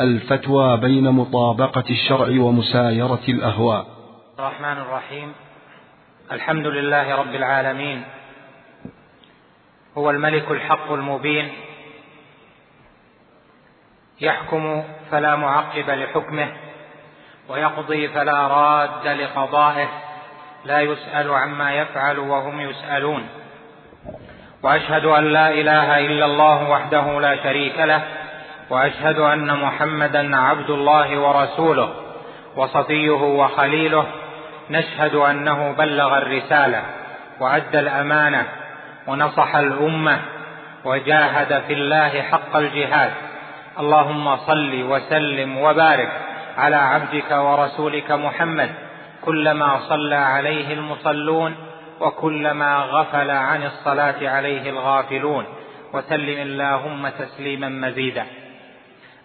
الفتوى بين مطابقة الشرع ومسايرة الأهواء. الرحمن الرحيم. الحمد لله رب العالمين. هو الملك الحق المبين. يحكم فلا معقب لحكمه ويقضي فلا راد لقضائه لا يسأل عما يفعل وهم يسألون. وأشهد أن لا إله إلا الله وحده لا شريك له وأشهد أن محمدا عبد الله ورسوله وصفيه وخليله نشهد أنه بلغ الرسالة وأدى الأمانة ونصح الأمة وجاهد في الله حق الجهاد. اللهم صل وسلم وبارك على عبدك ورسولك محمد كلما صلى عليه المصلون وكلما غفل عن الصلاة عليه الغافلون. وسلم اللهم تسليما مزيدا.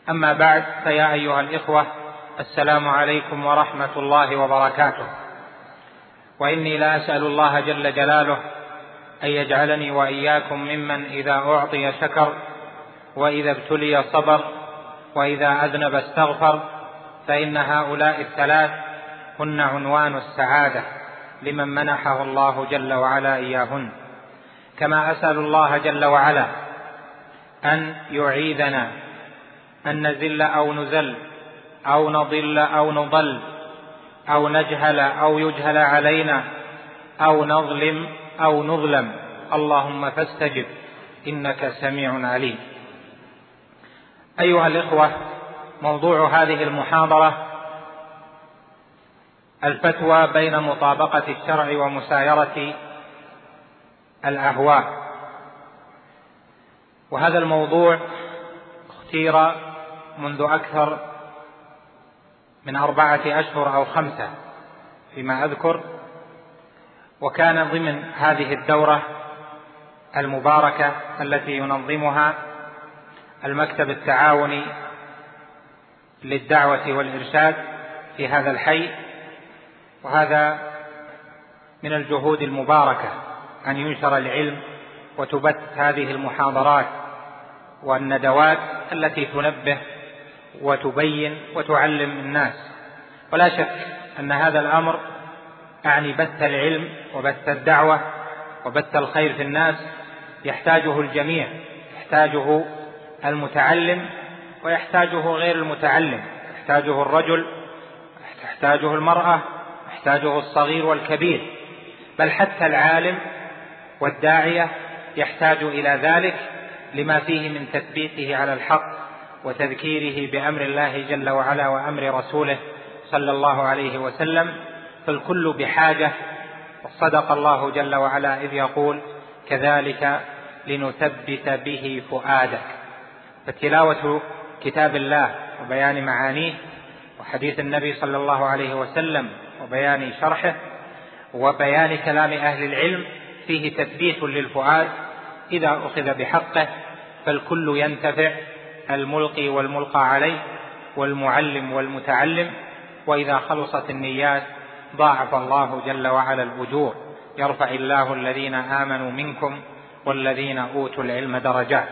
أما بعد فيا أيها الإخوة السلام عليكم ورحمة الله وبركاته. وإني لا أسأل الله جل جلاله أن يجعلني وإياكم ممن إذا أعطي شكر وإذا ابتلي صبر وإذا أذنب استغفر فإن هؤلاء الثلاث هن عنوان السعادة لمن منحه الله جل وعلا إياهن. كما أسأل الله جل وعلا أن يعيذنا أن نزل أو نزل أو نضل أو نضل أو نجهل أو يجهل علينا أو نظلم أو نظلم. اللهم فاستجب إنك سميع عليم. أيها الإخوة موضوع هذه المحاضرة الفتوى بين مطابقة الشرع ومسايرة الأهواء. وهذا الموضوع اختير منذ أكثر من أربعة أشهر أو خمسة فيما أذكر وكان ضمن هذه الدورة المباركة التي ينظمها المكتب التعاوني للدعوة والإرشاد في هذا الحي وهذا من الجهود المباركة أن ينشر العلم وتبث هذه المحاضرات والندوات التي تنبه وتبين وتعلم الناس. ولا شك أن هذا الأمر اعني بث العلم وبث الدعوة وبث الخير في الناس يحتاجه الجميع يحتاجه المتعلم ويحتاجه غير المتعلم. يحتاجه الرجل تحتاجه المرأة يحتاجه الصغير والكبير. بل حتى العالم والداعية يحتاج إلى ذلك لما فيه من تثبيته على الحق. وتذكيره بأمر الله جل وعلا وأمر رسوله صلى الله عليه وسلم فالكل بحاجة وصدق الله جل وعلا إذ يقول كذلك لنثبت به فؤادك. فتلاوه كتاب الله وبيان معانيه وحديث النبي صلى الله عليه وسلم وبيان شرحه وبيان كلام أهل العلم فيه تثبيت للفؤاد إذا أخذ بحقه فالكل ينتفع الملقي والملقى عليه والمعلم والمتعلم وإذا خلصت النيات ضاعف الله جل وعلا الأجور. يرفع الله الذين آمنوا منكم والذين أوتوا العلم درجات.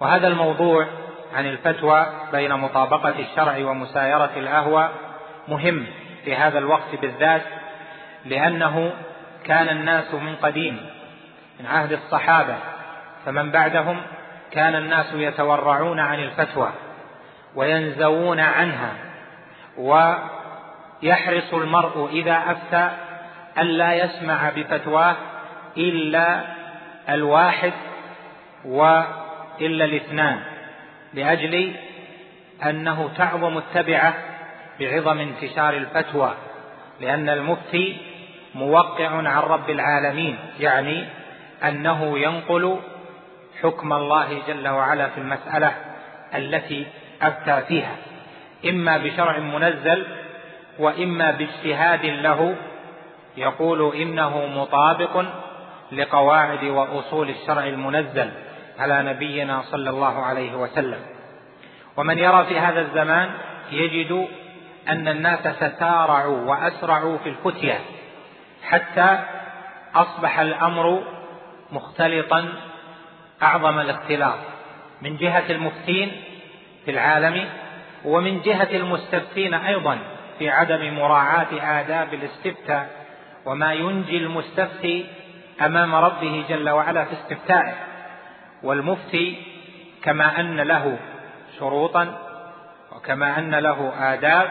وهذا الموضوع عن الفتوى بين مطابقة الشرع ومسايرة الأهوى مهم في هذا الوقت بالذات لأنه كان الناس من قديم من عهد الصحابة فمن بعدهم كان الناس يتورعون عن الفتوى وينزوون عنها ويحرص المرء إذا أفتى الا يسمع بفتواه إلا الواحد وإلا الاثنان لأجل أنه تعظم التبعة بعظم انتشار الفتوى لأن المفتي موقع عن رب العالمين يعني أنه ينقل حكم الله جل وعلا في المسألة التي أفتى فيها. إما بشرع منزل وإما باجتهاد له يقول إنه مطابق لقواعد وأصول الشرع المنزل على نبينا صلى الله عليه وسلم. ومن يرى في هذا الزمان يجد أن الناس تسارعوا وأسرعوا في الفتية حتى أصبح الأمر مختلطا أعظم الاختلاط من جهة المفتين في العالم ومن جهة المستفتين أيضا في عدم مراعاة آداب الاستفتاء وما ينجي المستفتي أمام ربه جل وعلا في استفتائه. والمفتي كما أن له شروطا وكما أن له آداب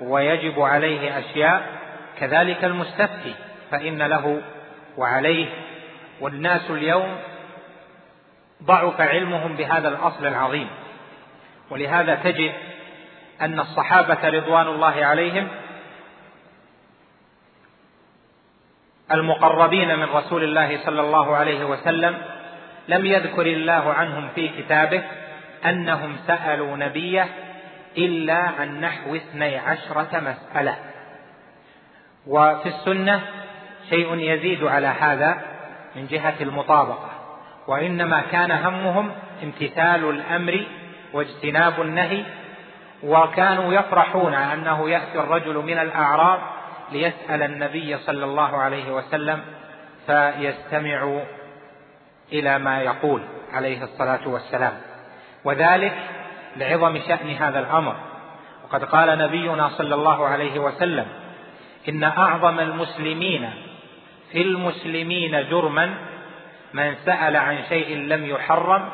ويجب عليه أشياء كذلك المستفتي فإن له وعليه. والناس اليوم ضعف علمهم بهذا الأصل العظيم. ولهذا تجد أن الصحابة رضوان الله عليهم المقربين من رسول الله صلى الله عليه وسلم لم يذكر الله عنهم في كتابه أنهم سألوا نبيه إلا عن نحو اثني عشرة مسألة. وفي السنة شيء يزيد على هذا من جهة المطابقة. وإنما كان همهم امتثال الأمر واجتناب النهي وكانوا يفرحون أنه يأتي الرجل من الأعراب ليسأل النبي صلى الله عليه وسلم فيستمع إلى ما يقول عليه الصلاة والسلام. وذلك لعظم شأن هذا الأمر. وقد قال نبينا صلى الله عليه وسلم إن أعظم المسلمين في المسلمين جرما من سأل عن شيء لم يحرم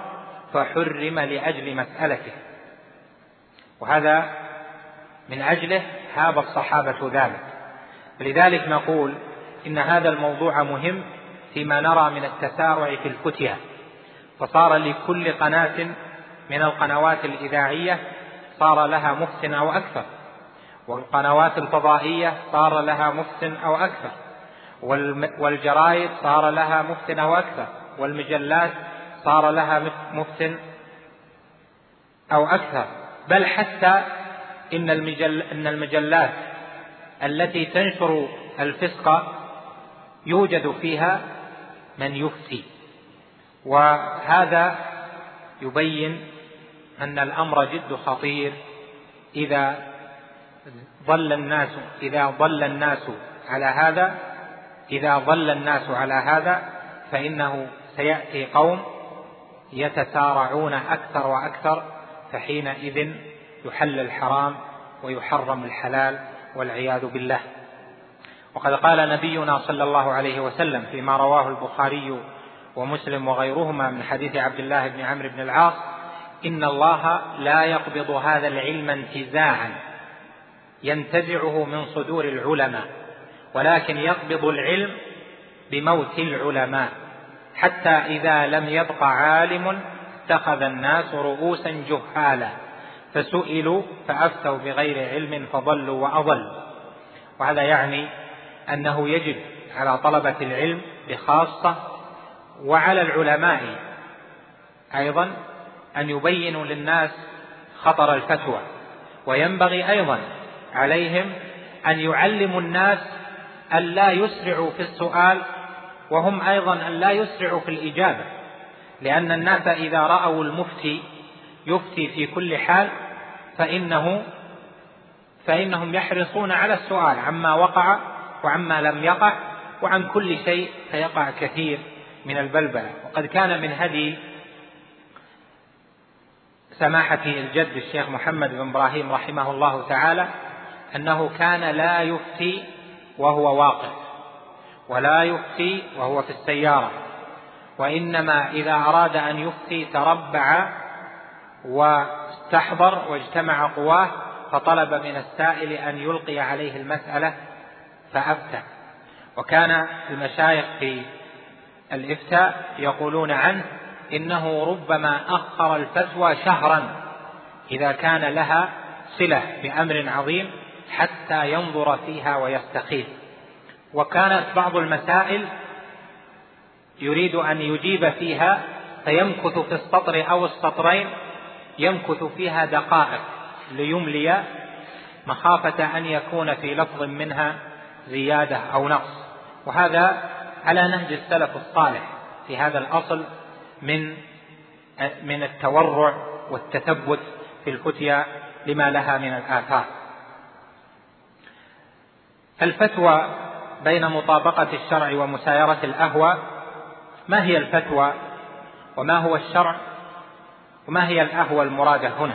فحرم لأجل مسألته. وهذا من أجله هاب الصحابة ذلك. لذلك نقول إن هذا الموضوع مهم فيما نرى من التسارع في الفتية فصار لكل قناة من القنوات الإذاعية صار لها مفت أو أكثر والقنوات الفضائية صار لها مفت أو أكثر. والجرائد صار لها مفت أو أكثر والمجلات صار لها مفت أو أكثر. بل حتى إن, المجل إن المجلات التي تنشر الفسق يوجد فيها من يفتي. وهذا يبين أن الأمر جد خطير إذا ضل الناس إذا ضل الناس على هذا إذا ضل الناس على هذا فإنه سيأتي قوم يتسارعون أكثر وأكثر فحينئذ يحل الحرام ويحرم الحلال والعياذ بالله. وقد قال نبينا صلى الله عليه وسلم فيما رواه البخاري ومسلم وغيرهما من حديث عبد الله بن عمرو بن العاص إن الله لا يقبض هذا العلم انتزاعا ينتزعه من صدور العلماء. ولكن يقبض العلم بموت العلماء. حتى إذا لم يبق عالم اتخذ الناس رؤوسا جهالا. فسئلوا فأفتوا بغير علم فضلوا وأضلوا. وهذا يعني أنه يجب على طلبة العلم بخاصة وعلى العلماء أيضا أن يبينوا للناس خطر الفتوى. وينبغي أيضا عليهم أن يعلموا الناس أن لا يسرعوا في السؤال وهم أيضا أن لا يسرعوا في الإجابة لأن الناس إذا رأوا المفتي يفتي في كل حال فإنه فإنهم يحرصون على السؤال عما وقع وعما لم يقع وعن كل شيء فيقع كثير من البلبلة. وقد كان من هدي سماحة الجد الشيخ محمد بن إبراهيم رحمه الله تعالى أنه كان لا يفتي وهو واقف ولا يفتي وهو في السيارة وإنما إذا أراد أن يفتي تربع واستحضر واجتمع قواه فطلب من السائل أن يلقي عليه المسألة فأفتى. وكان المشايخ في الإفتاء يقولون عنه إنه ربما أخر الفتوى شهرا إذا كان لها صلة بأمر عظيم حتى ينظر فيها ويستخيف. وكانت بعض المسائل يريد أن يجيب فيها فيمكث في السطر أو السطرين يمكث فيها دقائق ليملي مخافة أن يكون في لفظ منها زيادة أو نقص. وهذا على نهج السلف الصالح في هذا الأصل من من التورع والتثبت في الفتيا لما لها من الآثار. الفتوى بين مطابقة الشرع ومسايرة الأهوى ما هي الفتوى وما هو الشرع وما هي الأهوى المرادة هنا؟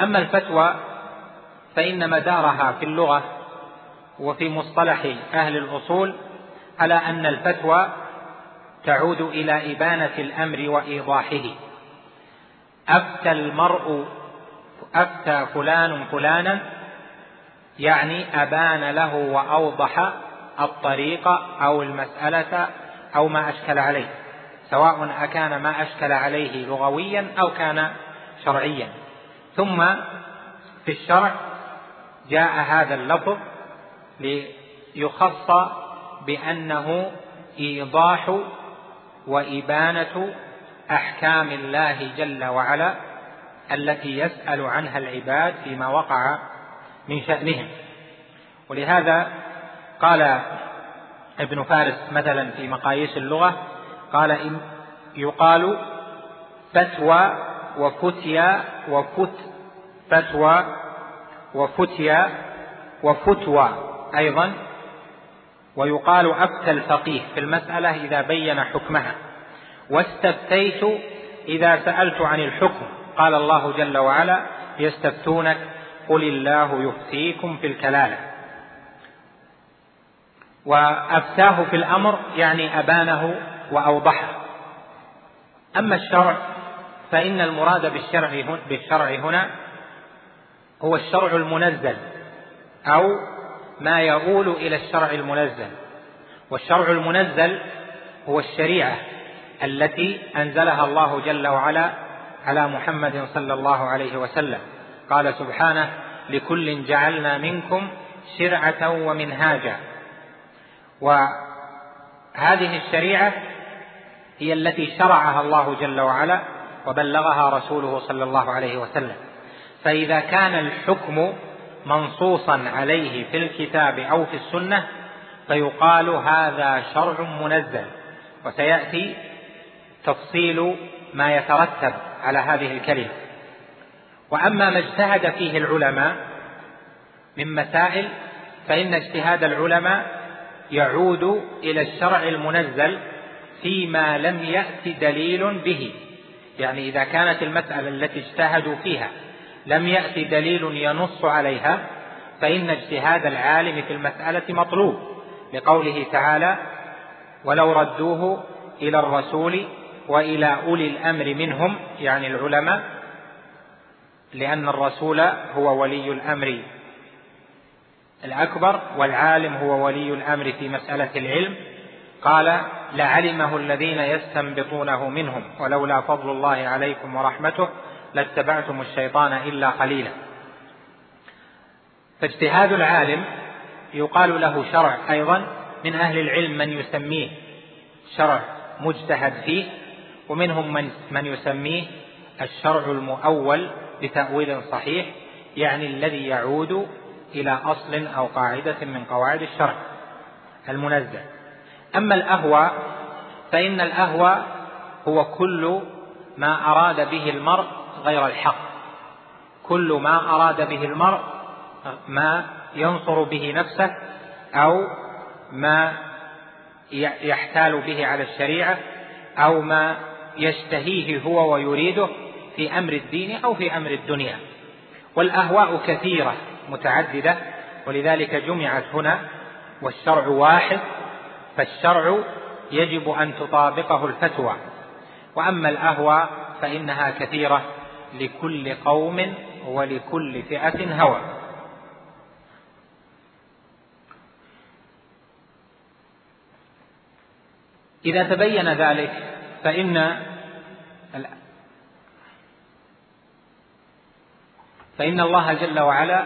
أما الفتوى فإن مدارها في اللغة وفي مصطلح أهل الأصول على أن الفتوى تعود إلى إبانة الأمر وإيضاحه. أفتى المرء أفتى فلان فلانا يعني أبان له وأوضح الطريق أو المسألة أو ما أشكل عليه سواء أكان ما أشكل عليه لغويا أو كان شرعيا. ثم في الشرع جاء هذا اللفظ ليخص بأنه إيضاح وإبانة أحكام الله جل وعلا التي يسأل عنها العباد فيما وقع من شأنهم. ولهذا قال ابن فارس مثلا في مقاييس اللغة قال إن يقال فتوى وفتيا وفت فتوى وفتيا وفتوى أيضا ويقال أفتى الفقيه في المسألة إذا بين حكمها. واستفتيت إذا سألت عن الحكم قال الله جل وعلا يستفتونك قل الله يفتيكم في الكلالة. وأفتاه في الأمر يعني أبانه وأوضحه. أما الشرع فإن المراد بالشرع بالشرع هنا هو الشرع المنزل أو ما يؤول إلى الشرع المنزل. والشرع المنزل هو الشريعة التي أنزلها الله جل وعلا على محمد صلى الله عليه وسلم. قال سبحانه لكل جعلنا منكم شرعة ومنهاجا. وهذه الشريعة هي التي شرعها الله جل وعلا وبلغها رسوله صلى الله عليه وسلم. فإذا كان الحكم منصوصا عليه في الكتاب أو في السنة فيقال هذا شرع منزل. وسيأتي تفصيل ما يترتب على هذه الكلمة. وأما ما اجتهد فيه العلماء من مسائل فإن اجتهاد العلماء يعود إلى الشرع المنزل فيما لم يأت دليل به. يعني إذا كانت المسألة التي اجتهدوا فيها لم يأت دليل ينص عليها فإن اجتهاد العالم في المسألة مطلوب. لقوله تعالى ولو ردوه إلى الرسول وإلى أولي الأمر منهم يعني العلماء لأن الرسول هو ولي الأمر. الأكبر والعالم هو ولي الأمر في مسألة العلم. قال لعلمه الذين يستنبطونه منهم ولولا فضل الله عليكم ورحمته لاتبعتم الشيطان إلا قليلا. فاجتهاد العالم يقال له شرع أيضا من أهل العلم من يسميه شرع مجتهد فيه ومنهم من, من يسميه الشرع المؤول بتأويل صحيح يعني الذي يعود إلى أصل أو قاعدة من قواعد الشرع المنزل أما الأهوى فإن الأهوى هو كل ما أراد به المرء غير الحق. كل ما أراد به المرء ما ينصر به نفسه أو ما يحتال به على الشريعة أو ما يشتهيه هو ويريده في أمر الدين أو في أمر الدنيا. والأهواء كثيرة متعددة ولذلك جمعت هنا والشرع واحد فالشرع يجب أن تطابقه الفتوى. وأما الأهوى فإنها كثيرة لكل قوم ولكل فئة هوى. إذا تبين ذلك فإن فإن الله جل وعلا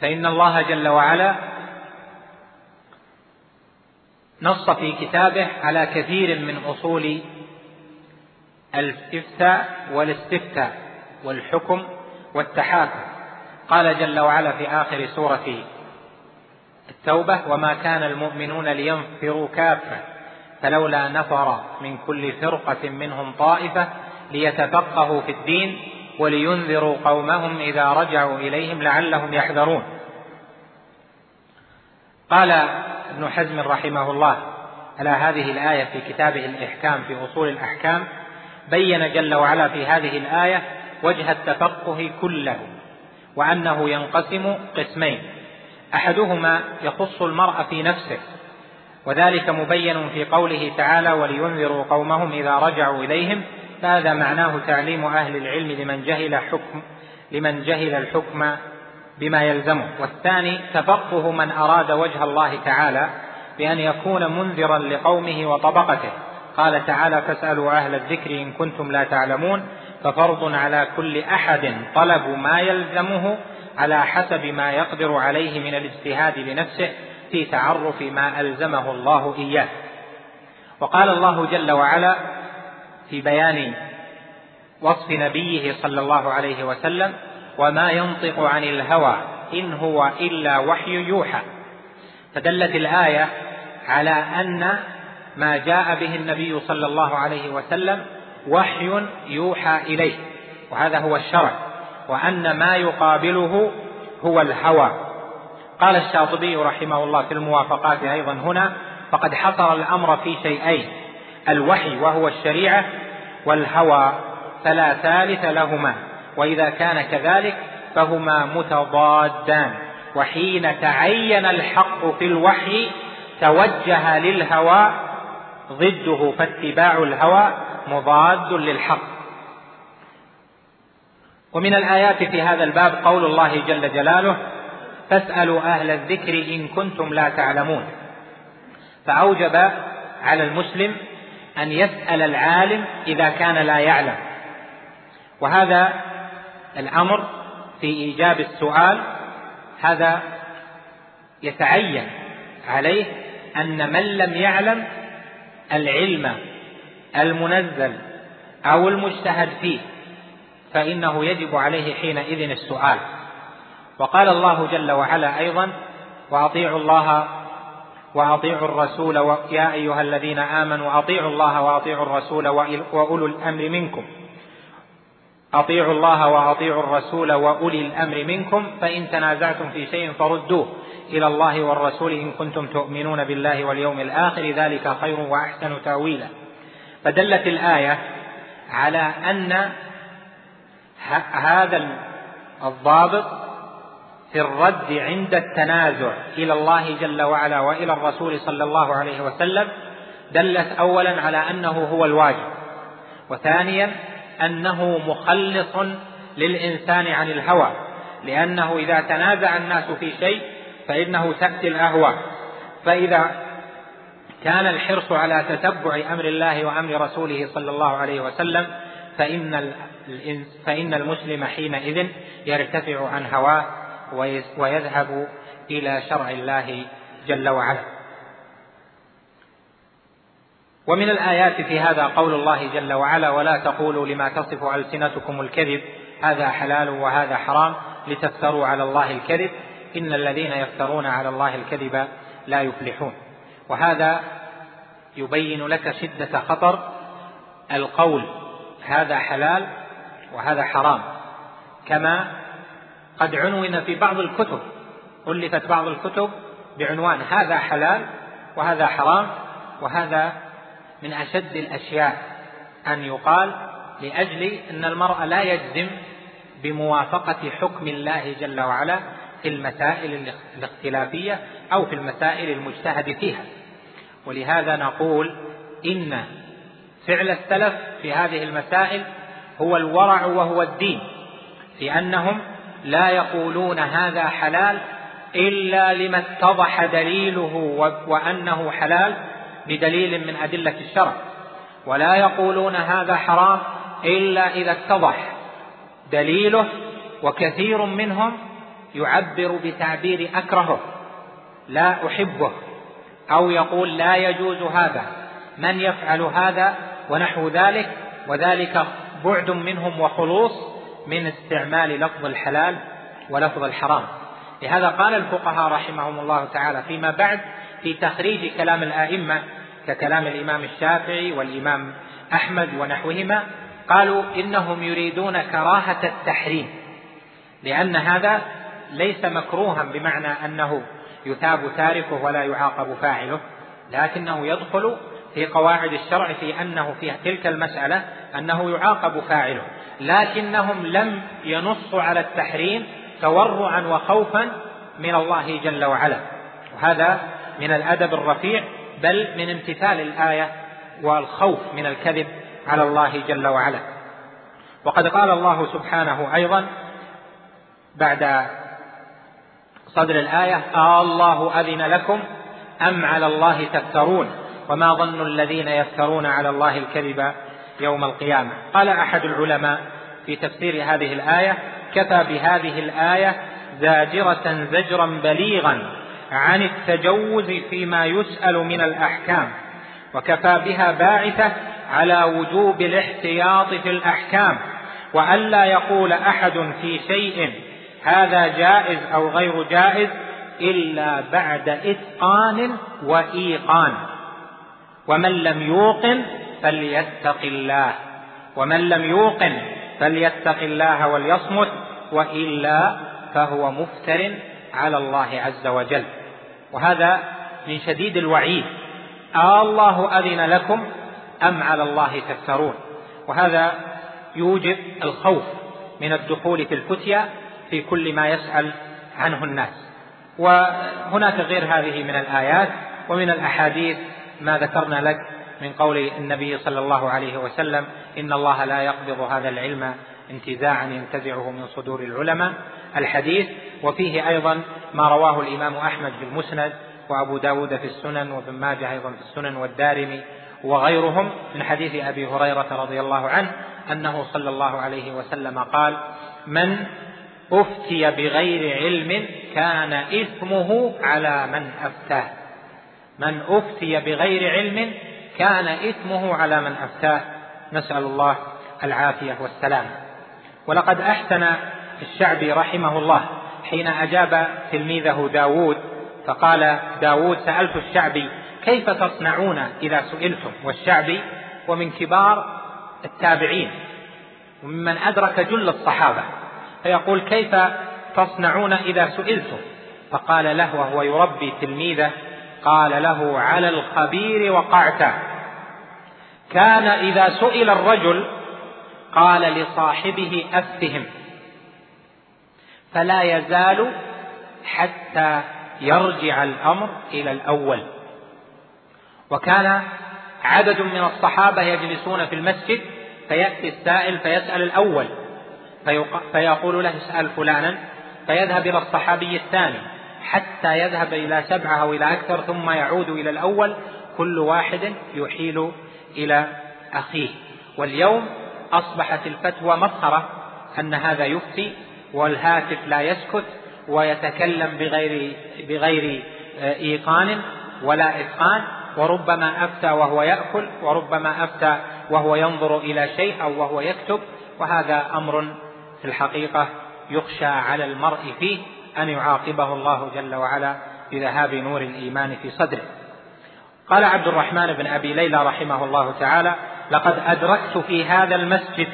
فإن الله جل وعلا نص في كتابه على كثير من أصول الافتاء والاستفتاء والحكم والتحاكم. قال جل وعلا في آخر سورة التوبة وما كان المؤمنون لينفروا كافة فلولا نفر من كل فرقة منهم طائفة ليتفقهوا في الدين ولينذروا قومهم إذا رجعوا إليهم لعلهم يحذرون. قال ابن حزم رحمه الله على هذه الآية في كتابه الإحكام في أصول الأحكام بين جل وعلا في هذه الآية وجه التفقه كله وأنه ينقسم قسمين أحدهما يخص المرء في نفسه وذلك مبين في قوله تعالى ولينذروا قومهم إذا رجعوا إليهم فهذا معناه تعليم أهل العلم لمن جهل حكم لمن جهل الحكم بما يلزمه. والثاني تفقه من أراد وجه الله تعالى بأن يكون منذرا لقومه وطبقته. قال تعالى فاسألوا أهل الذكر إن كنتم لا تعلمون ففرض على كل أحد طلب ما يلزمه على حسب ما يقدر عليه من الاجتهاد لنفسه في تعرف ما ألزمه الله إياه. وقال الله جل وعلا في بيان وصف نبيه صلى الله عليه وسلم وما ينطق عن الهوى إن هو إلا وحي يوحى فدلت الآية على أن ما جاء به النبي صلى الله عليه وسلم وحي يوحى إليه وهذا هو الشرع. وأن ما يقابله هو الهوى. قال الشاطبي رحمه الله في الموافقات أيضا هنا فقد حصر الأمر في شيئين الوحي وهو الشريعة والهوى فلا ثالث لهما وإذا كان كذلك فهما متضادان وحين تعين الحق في الوحي توجه للهوى ضده فاتباع الهوى مضاد للحق. ومن الآيات في هذا الباب قول الله جل جلاله فاسألوا أهل الذكر إن كنتم لا تعلمون فأوجب على المسلم أن يسأل العالم إذا كان لا يعلم. وهذا الأمر في إيجاب السؤال هذا يتعين عليه أن من لم يعلم العلم المنزل أو المجتهد فيه فإنه يجب عليه حينئذ السؤال. وقال الله جل وعلا أيضا وأطيعوا الله وأطيعوا الرسول يا أيها الذين آمنوا أطيعوا الله وأطيعوا الرسول وأولو الأمر منكم. أطيعوا الله وأطيعوا الرسول وأولي الأمر منكم فإن تنازعتم في شيء فردوه إلى الله والرسول إن كنتم تؤمنون بالله واليوم الآخر ذلك خير وأحسن تأويلا. فدلت الآية على أن هذا الضابط في الرد عند التنازع إلى الله جل وعلا وإلى الرسول صلى الله عليه وسلم دلت أولا على أنه هو الواجب وثانيا أنه مخلص للإنسان عن الهوى لأنه إذا تنازع الناس في شيء فإنه تأتي الأهواء فإذا كان الحرص على تتبع أمر الله وأمر رسوله صلى الله عليه وسلم فإن فإن المسلم حينئذ يرتفع عن هواه ويذهب إلى شرع الله جل وعلا. ومن الآيات في هذا قول الله جل وعلا ولا تقولوا لما تصف ألسنتكم الكذب هذا حلال وهذا حرام لتفتروا على الله الكذب إن الذين يفترون على الله الكذب لا يفلحون. وهذا يبين لك شدة خطر القول هذا حلال وهذا حرام. كما قد عنون في بعض الكتب ألفت بعض الكتب بعنوان هذا حلال وهذا حرام وهذا من أشد الأشياء. أن يقال لأجل أن المرء لا يجزم بموافقة حكم الله جل وعلا في المسائل الاختلافية أو في المسائل المجتهد فيها. ولهذا نقول إن فعل السلف في هذه المسائل هو الورع وهو الدين في أنهم لا يقولون هذا حلال إلا لما اتضح دليله وأنه حلال بدليل من أدلة الشرع. ولا يقولون هذا حرام إلا إذا اتضح دليله وكثير منهم يعبر بتعبير أكرهه لا أحبه أو يقول لا يجوز هذا من يفعل هذا ونحو ذلك وذلك بعد منهم وخلوص من استعمال لفظ الحلال ولفظ الحرام. لهذا قال الفقهاء رحمهم الله تعالى فيما بعد في تخريج كلام الآئمة ككلام الإمام الشافعي والإمام أحمد ونحوهما قالوا إنهم يريدون كراهة التحريم لأن هذا ليس مكروها بمعنى أنه يثاب تاركه ولا يعاقب فاعله لكنه يدخل في قواعد الشرع في أنه في تلك المسألة أنه يعاقب فاعله لكنهم لم ينصوا على التحريم تورعا وخوفا من الله جل وعلا. وهذا من الأدب الرفيع بل من امتثال الآية والخوف من الكذب على الله جل وعلا. وقد قال الله سبحانه أيضا بعد صدر الآية آه الله أذن لكم أم على الله تفترون؟ وما ظن الذين يفترون على الله الكذب يوم القيامة. قال أحد العلماء في تفسير هذه الآية كفى بهذه الآية زاجرة زجرا بليغا عن التجوز فيما يسأل من الأحكام وكفى بها باعثة على وجوب الاحتياط في الأحكام وألا يقول أحد في شيء هذا جائز أو غير جائز إلا بعد إتقان وإيقان. ومن لم يوقن فليتق الله. ومن لم يوقن فليتق الله وليصمت وإلا فهو مفتر على الله عز وجل. وهذا من شديد الوعيد. آه الله أذن لكم أم على الله تفترون؟ وهذا يوجب الخوف من الدخول في الفتيا في كل ما يسأل عنه الناس. وهناك غير هذه من الآيات ومن الأحاديث ما ذكرنا لك من قول النبي صلى الله عليه وسلم إن الله لا يقبض هذا العلم انتزاعا ينتزعه من صدور العلماء. الحديث وفيه أيضا ما رواه الإمام أحمد في المسند وأبو داود في السنن وابن ماجه أيضا في السنن والدارمي وغيرهم من حديث أبي هريرة رضي الله عنه أنه صلى الله عليه وسلم قال من أفتي بغير علم كان إثمه على من أفتاه. من أفتي بغير علم كان إثمه على من أفتاه. نسأل الله العافية والسلام. ولقد أحسن الشعبي رحمه الله حين أجاب تلميذه داود فقال داود سألت الشعبي كيف تصنعون إذا سئلتم؟ والشعبي ومن كبار التابعين وممن أدرك جل الصحابة. فيقول كيف تصنعون إذا سئلتم؟ فقال له وهو يربي تلميذه قال له على الخبير وقعت كان إذا سئل الرجل قال لصاحبه أفتهم فلا يزال حتى يرجع الأمر إلى الأول. وكان عدد من الصحابة يجلسون في المسجد فيأتي السائل فيسأل الأول فيقول له اسأل فلانا فيذهب إلى الصحابي الثاني. حتى يذهب إلى سبعة أو إلى أكثر ثم يعود إلى الأول. كل واحد يحيل إلى أخيه. واليوم أصبحت الفتوى مسخرة أن هذا يفتي والهاتف لا يسكت ويتكلم بغير بغير إيقان ولا إتقان. وربما أفتى وهو يأكل وربما أفتى وهو ينظر إلى شيء أو وهو يكتب. وهذا أمر في الحقيقة يخشى على المرء فيه. أن يعاقبه الله جل وعلا بذهاب نور الإيمان في صدره. قال عبد الرحمن بن أبي ليلى رحمه الله تعالى لقد أدركت في هذا المسجد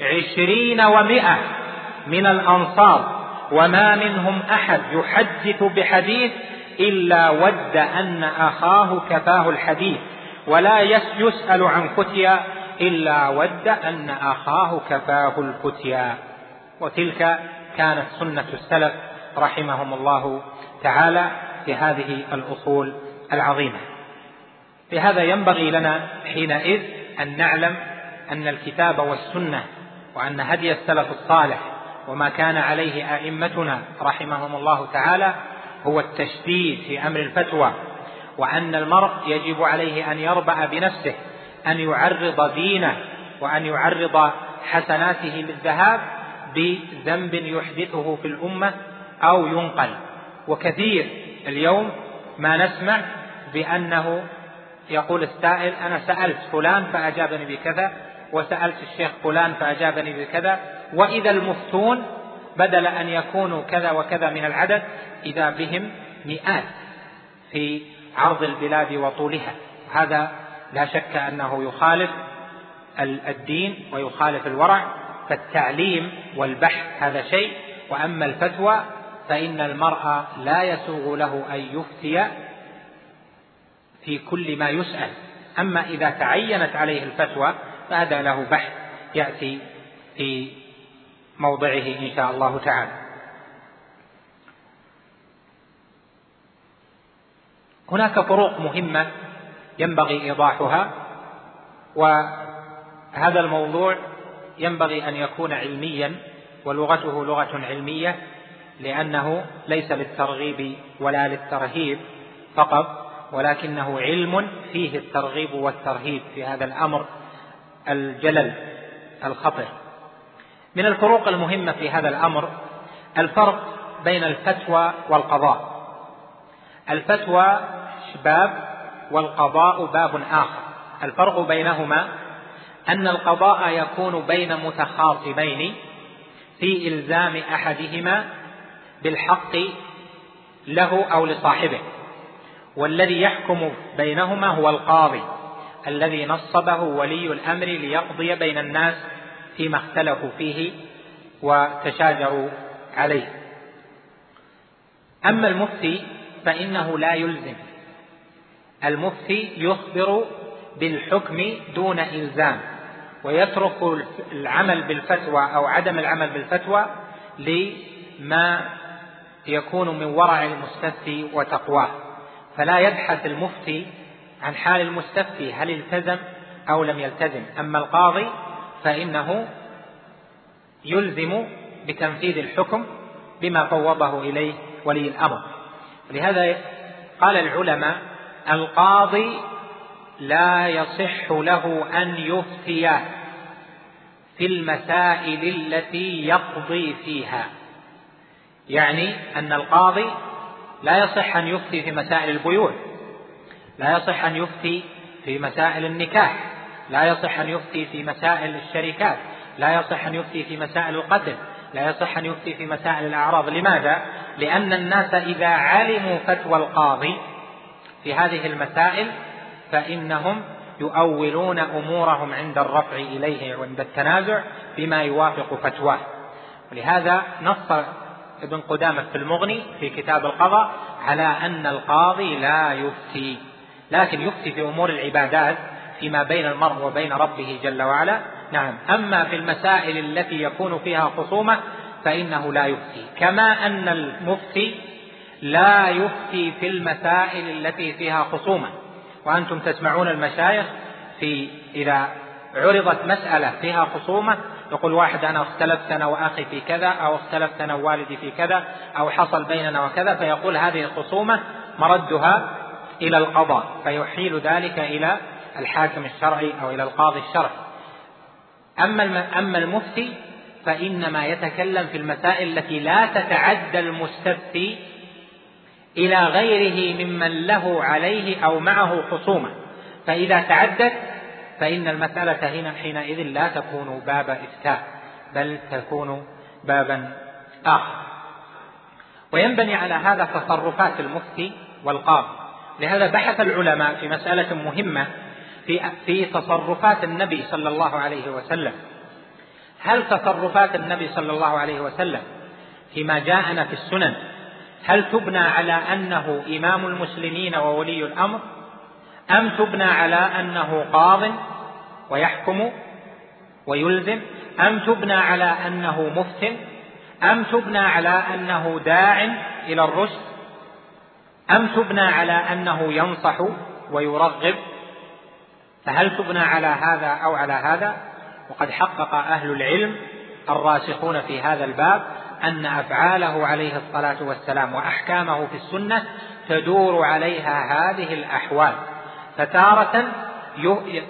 عشرين ومائة من الأنصار وما منهم أحد يحدث بحديث إلا ود أن أخاه كفاه الحديث ولا يسأل عن فتيا إلا ود أن أخاه كفاه الفتيا. وتلك كانت سنة السلف رحمهم الله تعالى في هذه الأصول العظيمة. لهذا ينبغي لنا حينئذ أن نعلم أن الكتاب والسنة وأن هدي السلف الصالح وما كان عليه أئمتنا رحمهم الله تعالى هو التشديد في أمر الفتوى وأن المرء يجب عليه أن يربع بنفسه أن يعرض دينه وأن يعرض حسناته للذهاب بذنب يحدثه في الأمة أو ينقل. وكثير اليوم ما نسمع بأنه يقول السائل أنا سألت فلان فأجابني بكذا وسألت الشيخ فلان فأجابني بكذا. وإذا المفتون بدل أن يكونوا كذا وكذا من العدد إذا بهم مئات في عرض البلاد وطولها. هذا لا شك أنه يخالف الدين ويخالف الورع فالتعليم والبحث هذا شيء. وأما الفتوى فإن المرء لا يسوغ له أن يفتي في كل ما يسأل. أما إذا تعينت عليه الفتوى فهذا له بحث يأتي في موضعه إن شاء الله تعالى. هناك فروق مهمة ينبغي إيضاحها وهذا الموضوع ينبغي أن يكون علميا ولغته لغة علمية لأنه ليس للترغيب ولا للترهيب فقط ولكنه علم فيه الترغيب والترهيب في هذا الأمر الجلل الخطر. من الفروق المهمة في هذا الأمر الفرق بين الفتوى والقضاء. الفتوى باب والقضاء باب آخر. الفرق بينهما أن القضاء يكون بين متخاصمين في إلزام أحدهما بالحق له أو لصاحبه. والذي يحكم بينهما هو القاضي الذي نصبه ولي الأمر ليقضي بين الناس فيما اختلفوا فيه وتشاجروا عليه. أما المفتي فإنه لا يلزم. المفتي يخبر بالحكم دون إلزام ويترك العمل بالفتوى أو عدم العمل بالفتوى لما يكون من ورع المستفتي وتقواه. فلا يبحث المفتي عن حال المستفتي هل التزم أو لم يلتزم. أما القاضي فإنه يلزم بتنفيذ الحكم بما فوضه إليه ولي الأمر. لهذا قال العلماء القاضي لا يصح له أن يفتي في المسائل التي يقضي فيها. يعني أن القاضي لا يصح أن يفتي في مسائل البيوع لا يصح أن يفتي في مسائل النكاح لا يصح أن يفتي في مسائل الشركات لا يصح أن يفتي في مسائل القتل لا يصح أن يفتي في مسائل الأعراض لماذا؟ لأن الناس إذا علموا فتوى القاضي في هذه المسائل فإنهم يؤولون أمورهم عند الرفع إليه وعند التنازع بما يوافق فتواه ولهذا نص ابن قدامة في المغني في كتاب القضاء على أن القاضي لا يفتي لكن يفتي في أمور العبادات فيما بين المرء وبين ربه جل وعلا. نعم. أما في المسائل التي يكون فيها خصومة فإنه لا يفتي. كما أن المفتي لا يفتي في المسائل التي فيها خصومة. وأنتم تسمعون المشايخ في إذا عرضت مسألة فيها خصومة يقول واحد أنا اختلفت أنا وأخي في كذا أو اختلفت أنا ووالدي في كذا أو حصل بيننا وكذا فيقول هذه الخصومة مردها إلى القضاء فيحيل ذلك إلى الحاكم الشرعي أو إلى القاضي الشرعي. أما أما المفتي فإنما يتكلم في المسائل التي لا تتعدى المستفتي إلى غيره ممن له عليه أو معه خصومة. فإذا تعدت فإن المسألة هنا حينئذ لا تكون باب إفتاء بل تكون بابا آخر. وينبني على هذا تصرفات المفتي والقاضي. لهذا بحث العلماء في مسألة مهمة في في تصرفات النبي صلى الله عليه وسلم. هل تصرفات النبي صلى الله عليه وسلم فيما جاءنا في السنن هل تبنى على أنه إمام المسلمين وولي الأمر؟ أم تبنى على أنه قاض ويحكم ويلزم؟ أم تبنى على أنه مفت أم تبنى على أنه داع إلى الرشد؟ أم تبنى على أنه ينصح ويرغب؟ فهل تبنى على هذا أو على هذا؟ وقد حقق أهل العلم الراسخون في هذا الباب أن أفعاله عليه الصلاة والسلام وأحكامه في السنة تدور عليها هذه الأحوال. فتارة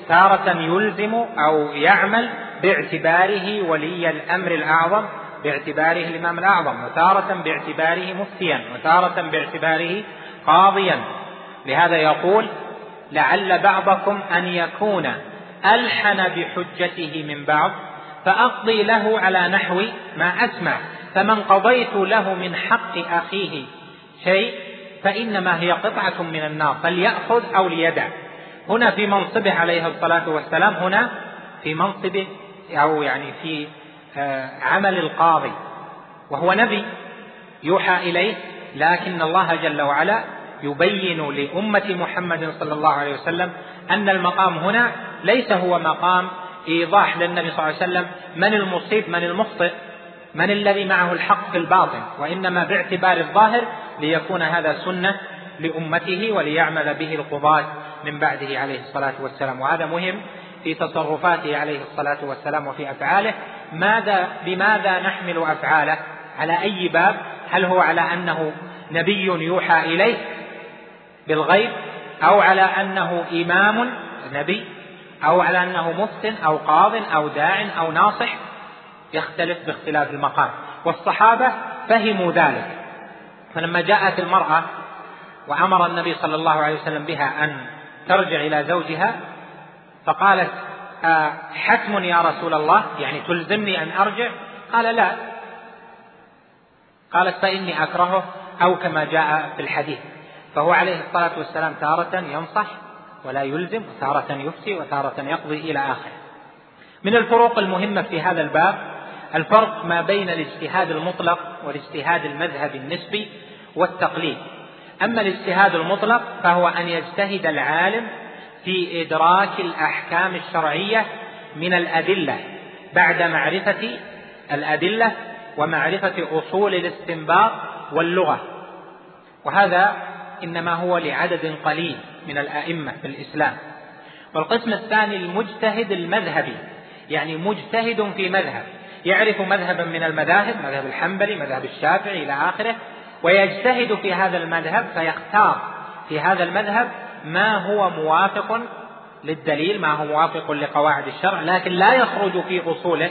تارة يلزم أو يعمل باعتباره ولي الأمر الأعظم باعتباره الإمام الأعظم وتارة باعتباره مفتيا وتارة باعتباره قاضيا. لهذا يقول لعل بعضكم أن يكون ألحن بحجته من بعض فأقضي له على نحو ما أسمع فمن قضيت له من حق أخيه شيء فإنما هي قطعة من النار فليأخذ أو ليدع. هنا في منصبه عليه الصلاة والسلام هنا في منصبه أو يعني في آه، عمل القاضي. وهو نبي يوحى إليه لكن الله جل وعلا يبين لأمة محمد صلى الله عليه وسلم أن المقام هنا ليس هو مقام إيضاح للنبي صلى الله عليه وسلم. من المصيب؟ من المخطئ؟ من الذي معه الحق في الباطن وإنما باعتبار الظاهر ليكون هذا سنة لأمته وليعمل به القضاة من بعده عليه الصلاة والسلام. وهذا مهم في تصرفاته عليه الصلاة والسلام وفي أفعاله. ماذا بماذا نحمل أفعاله؟ على أي باب؟ هل هو على أنه نبي يوحى إليه بالغيب أو على أنه إمام نبي أو على أنه مفتن أو قاض أو داع أو ناصح؟ يختلف باختلاف المقام. والصحابة فهموا ذلك. فلما جاءت المرأة وأمر النبي صلى الله عليه وسلم بها أن ترجع إلى زوجها فقالت آه حتم يا رسول الله؟ يعني تلزمني أن أرجع؟ قال لا. قالت فإني أكرهه أو كما جاء في الحديث. فهو عليه الصلاة والسلام تارة ينصح ولا يلزم وتارة يفتي وتارة يقضي إلى آخره. من الفروق المهمة في هذا الباب الفرق ما بين الاجتهاد المطلق والاجتهاد المذهبي النسبي والتقليد. أما الاجتهاد المطلق فهو أن يجتهد العالم في إدراك الأحكام الشرعية من الأدلة بعد معرفة الأدلة ومعرفة أصول الاستنباط واللغة. وهذا إنما هو لعدد قليل من الأئمة في الإسلام. والقسم الثاني المجتهد المذهبي يعني مجتهد في مذهب. يعرف مذهبا من المذاهب مذهب الحنبلي مذهب الشافعي إلى آخره ويجتهد في هذا المذهب فيختار في هذا المذهب ما هو موافق للدليل ما هو موافق لقواعد الشرع لكن لا يخرج في أصوله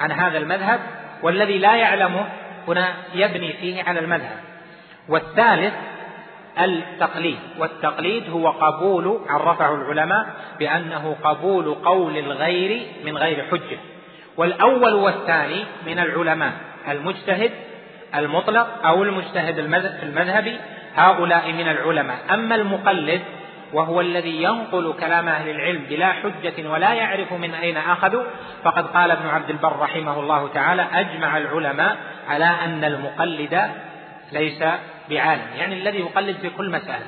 عن هذا المذهب والذي لا يعلمه هنا يبني فيه على المذهب. والثالث التقليد والتقليد هو قبول عرفه العلماء بأنه قبول قول الغير من غير حجة. والأول والثاني من العلماء المجتهد المطلق أو المجتهد المذهبي هؤلاء من العلماء. أما المقلد وهو الذي ينقل كلام أهل العلم بلا حجة ولا يعرف من أين أخذوا فقد قال ابن عبد البر رحمه الله تعالى أجمع العلماء على أن المقلد ليس بعالم يعني الذي يقلد في كل مسألة.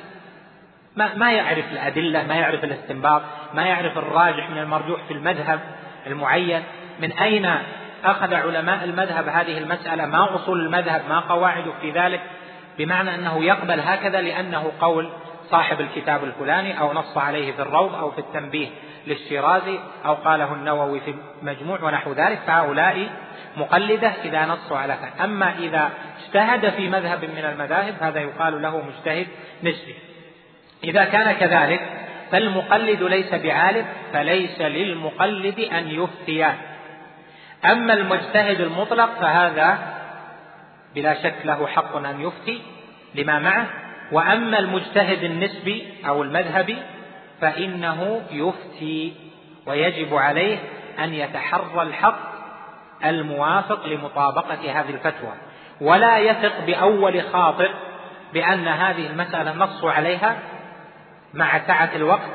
ما, ما يعرف الأدلة ما يعرف الاستنباط ما يعرف الراجح من المرجوح في المذهب المعين. من أين أخذ علماء المذهب هذه المسألة؟ ما أصول المذهب؟ ما قواعده في ذلك؟ بمعنى أنه يقبل هكذا لأنه قول صاحب الكتاب الفلاني أو نص عليه في الروض أو في التنبيه للشيرازي أو قاله النووي في مجموع ونحو ذلك فهؤلاء مقلدة إذا نصوا على ذلك أما إذا اجتهد في مذهب من المذاهب هذا يقال له مجتهد نسبي. إذا كان كذلك فالمقلد ليس بعالم فليس للمقلد أن يفتي أما المجتهد المطلق فهذا بلا شك له حق أن يفتي لما معه. وأما المجتهد النسبي أو المذهبي فإنه يفتي ويجب عليه أن يتحرى الحق الموافق لمطابقة هذه الفتوى. ولا يثق بأول خاطر بأن هذه المسألة نص عليها مع سعة الوقت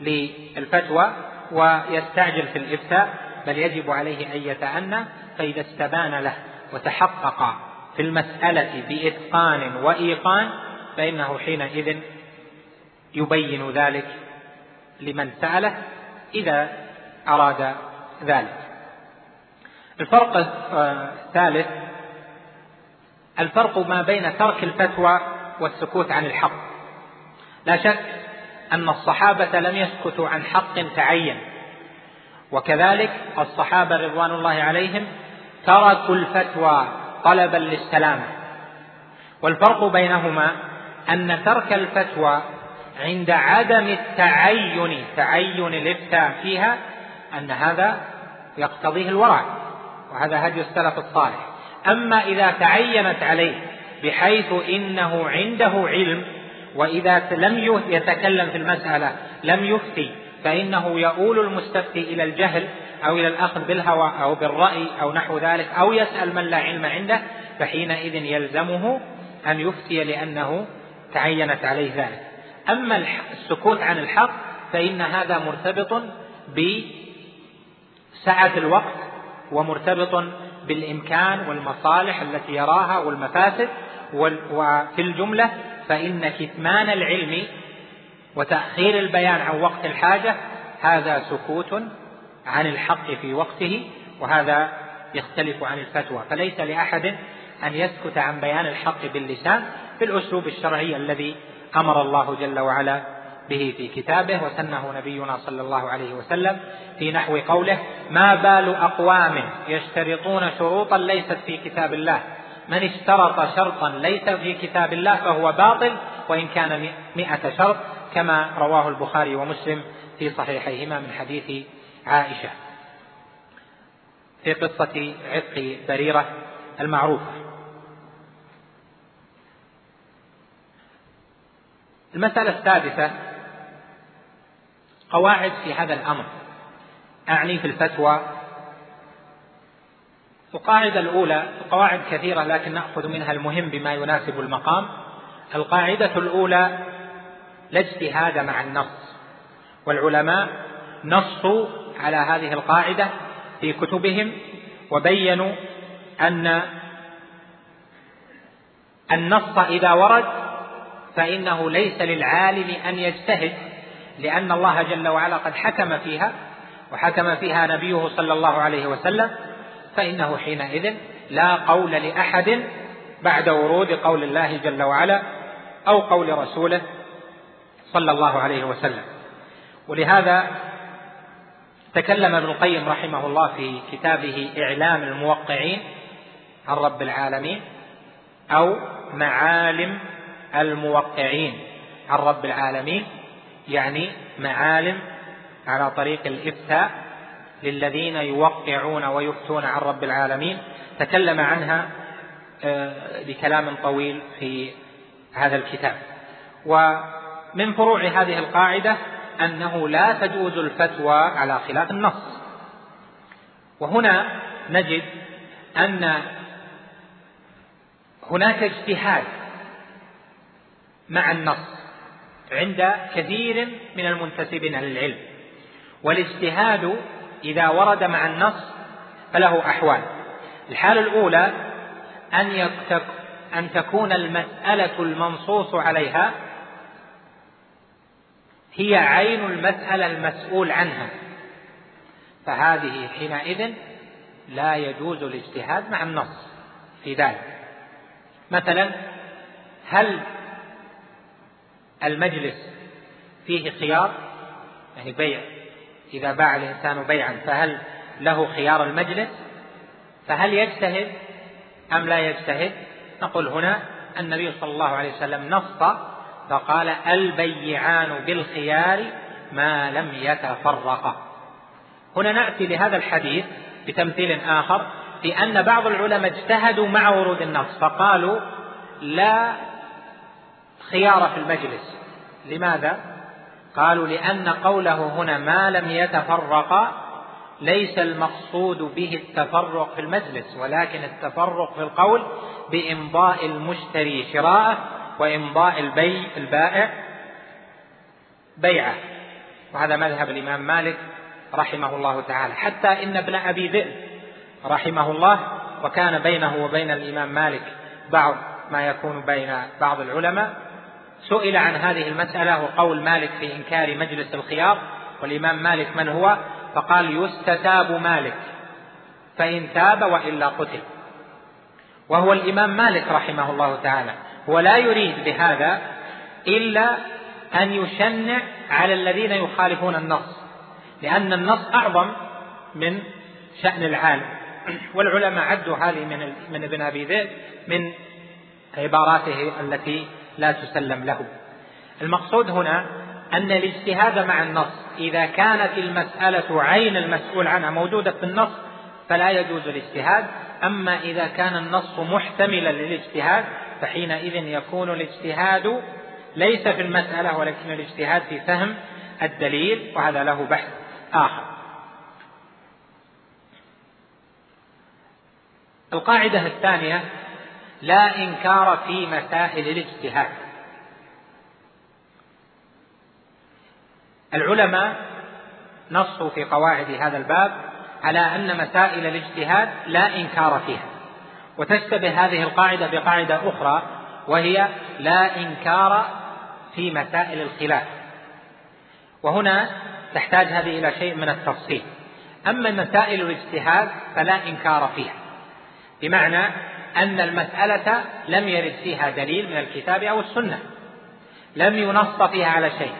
للفتوى ويستعجل في الإفتاء. بل يجب عليه أن يتأنى فإذا استبان له وتحقق في المسألة بإتقان وإيقان فإنه حينئذ يبين ذلك لمن سأله إذا أراد ذلك. الفرق الثالث الفرق ما بين ترك الفتوى والسكوت عن الحق. لا شك أن الصحابة لم يسكتوا عن حق تعين. وكذلك الصحابة رضوان الله عليهم تركوا الفتوى طلبا للسلامة. والفرق بينهما أن ترك الفتوى عند عدم التعين تعين الإفتاء فيها أن هذا يقتضيه الورع وهذا هدي السلف الصالح. أما إذا تعينت عليه بحيث إنه عنده علم وإذا لم يتكلم في المسألة لم يفتي فإنه يؤول المستفتي إلى الجهل أو إلى الأخذ بالهوى أو بالرأي أو نحو ذلك أو يسأل من لا علم عنده فحينئذ يلزمه أن يفتي لأنه تعينت عليه ذلك. أما السكوت عن الحق فإن هذا مرتبط بسعة الوقت ومرتبط بالإمكان والمصالح التي يراها والمفاسد وفي الجملة فإن كتمان العلم وتأخير البيان عن وقت الحاجة هذا سكوت عن الحق في وقته وهذا يختلف عن الفتوى. فليس لأحد أن يسكت عن بيان الحق باللسان بالأسلوب الشرعي الذي أمر الله جل وعلا به في كتابه وسنه نبينا صلى الله عليه وسلم في نحو قوله ما بال أقوام يشترطون شروطا ليست في كتاب الله من اشترط شرطا ليس في كتاب الله فهو باطل وإن كان مئة شرط كما رواه البخاري ومسلم في صحيحيهما من حديث عائشة. في قصة عتق بريرة المعروفة. المسألة السادسة قواعد في هذا الأمر. أعني في الفتوى. القاعدة الأولى القواعد كثيرة لكن نأخذ منها المهم بما يناسب المقام. القاعدة الأولى لا اجتهاد مع النص. والعلماء نصوا على هذه القاعدة في كتبهم وبينوا أن النص إذا ورد فإنه ليس للعالم أن يجتهد لأن الله جل وعلا قد حكم فيها وحكم فيها نبيه صلى الله عليه وسلم فإنه حينئذ لا قول لأحد بعد ورود قول الله جل وعلا أو قول رسوله. صلى الله عليه وسلم. ولهذا تكلم ابن القيم رحمه الله في كتابه إعلام الموقعين عن رب العالمين أو معالم الموقعين عن رب العالمين يعني معالم على طريق الإفتاء للذين يوقعون ويفتون عن رب العالمين. تكلم عنها آه، بكلام طويل في هذا الكتاب. ومن فروع هذه القاعدة أنه لا تجوز الفتوى على خلاف النص. وهنا نجد أن هناك اجتهاد مع النص عند كثير من المنتسبين للعلم والاجتهاد إذا ورد مع النص فله أحوال. الحالة الأولى أن أن تكون المسألة المنصوص عليها هي عين المسألة المسؤول عنها. فهذه حينئذ لا يجوز الاجتهاد مع النص في ذلك. مثلا هل المجلس فيه خيار؟ يعني بيع إذا باع الإنسان بيعا فهل له خيار المجلس؟ فهل يجتهد أم لا يجتهد؟ نقول هنا النبي صلى الله عليه وسلم نص فقال البيعان بالخيار ما لم يتفرقا. هنا نأتي لهذا الحديث بتمثيل آخر في أن بعض العلماء اجتهدوا مع ورود النص فقالوا لا خيار في المجلس. لماذا؟ قالوا لأن قوله هنا ما لم يتفرقا ليس المقصود به التفرق في المجلس ولكن التفرق في القول بإمضاء المشتري شراءه وإمضاء البيع البائع بيعه. وهذا مذهب الإمام مالك رحمه الله تعالى. حتى إن ابن أبي ذئب رحمه الله وكان بينه وبين الإمام مالك بعض ما يكون بين بعض العلماء سئل عن هذه المسألة وقول مالك في إنكار مجلس الخيار والإمام مالك من هو؟ فقال يستتاب مالك فإن تاب وإلا قتل. وهو الإمام مالك رحمه الله تعالى. هو لا يريد بهذا إلا أن يشنع على الذين يخالفون النص لأن النص أعظم من شأن العالم. والعلماء عدوا هذه من من ابن أبي ذئب من عباراته التي لا تسلم له. المقصود هنا أن الاجتهاد مع النص إذا كانت المسألة عين المسؤول عنها موجودة في النص فلا يجوز الاجتهاد. أما إذا كان النص محتملا للاجتهاد فحينئذ يكون الاجتهاد ليس في المسألة ولكن الاجتهاد في فهم الدليل وهذا له بحث آخر. القاعدة الثانية لا إنكار في مسائل الاجتهاد. العلماء نصوا في قواعد هذا الباب على أن مسائل الاجتهاد لا إنكار فيها. وتشتبه هذه القاعدة بقاعدة أخرى وهي لا إنكار في مسائل الخلاف. وهنا تحتاج هذه إلى شيء من التفصيل. أما مسائل الاجتهاد فلا إنكار فيها. بمعنى أن المسألة لم يرد فيها دليل من الكتاب أو السنة. لم ينص فيها على شيء.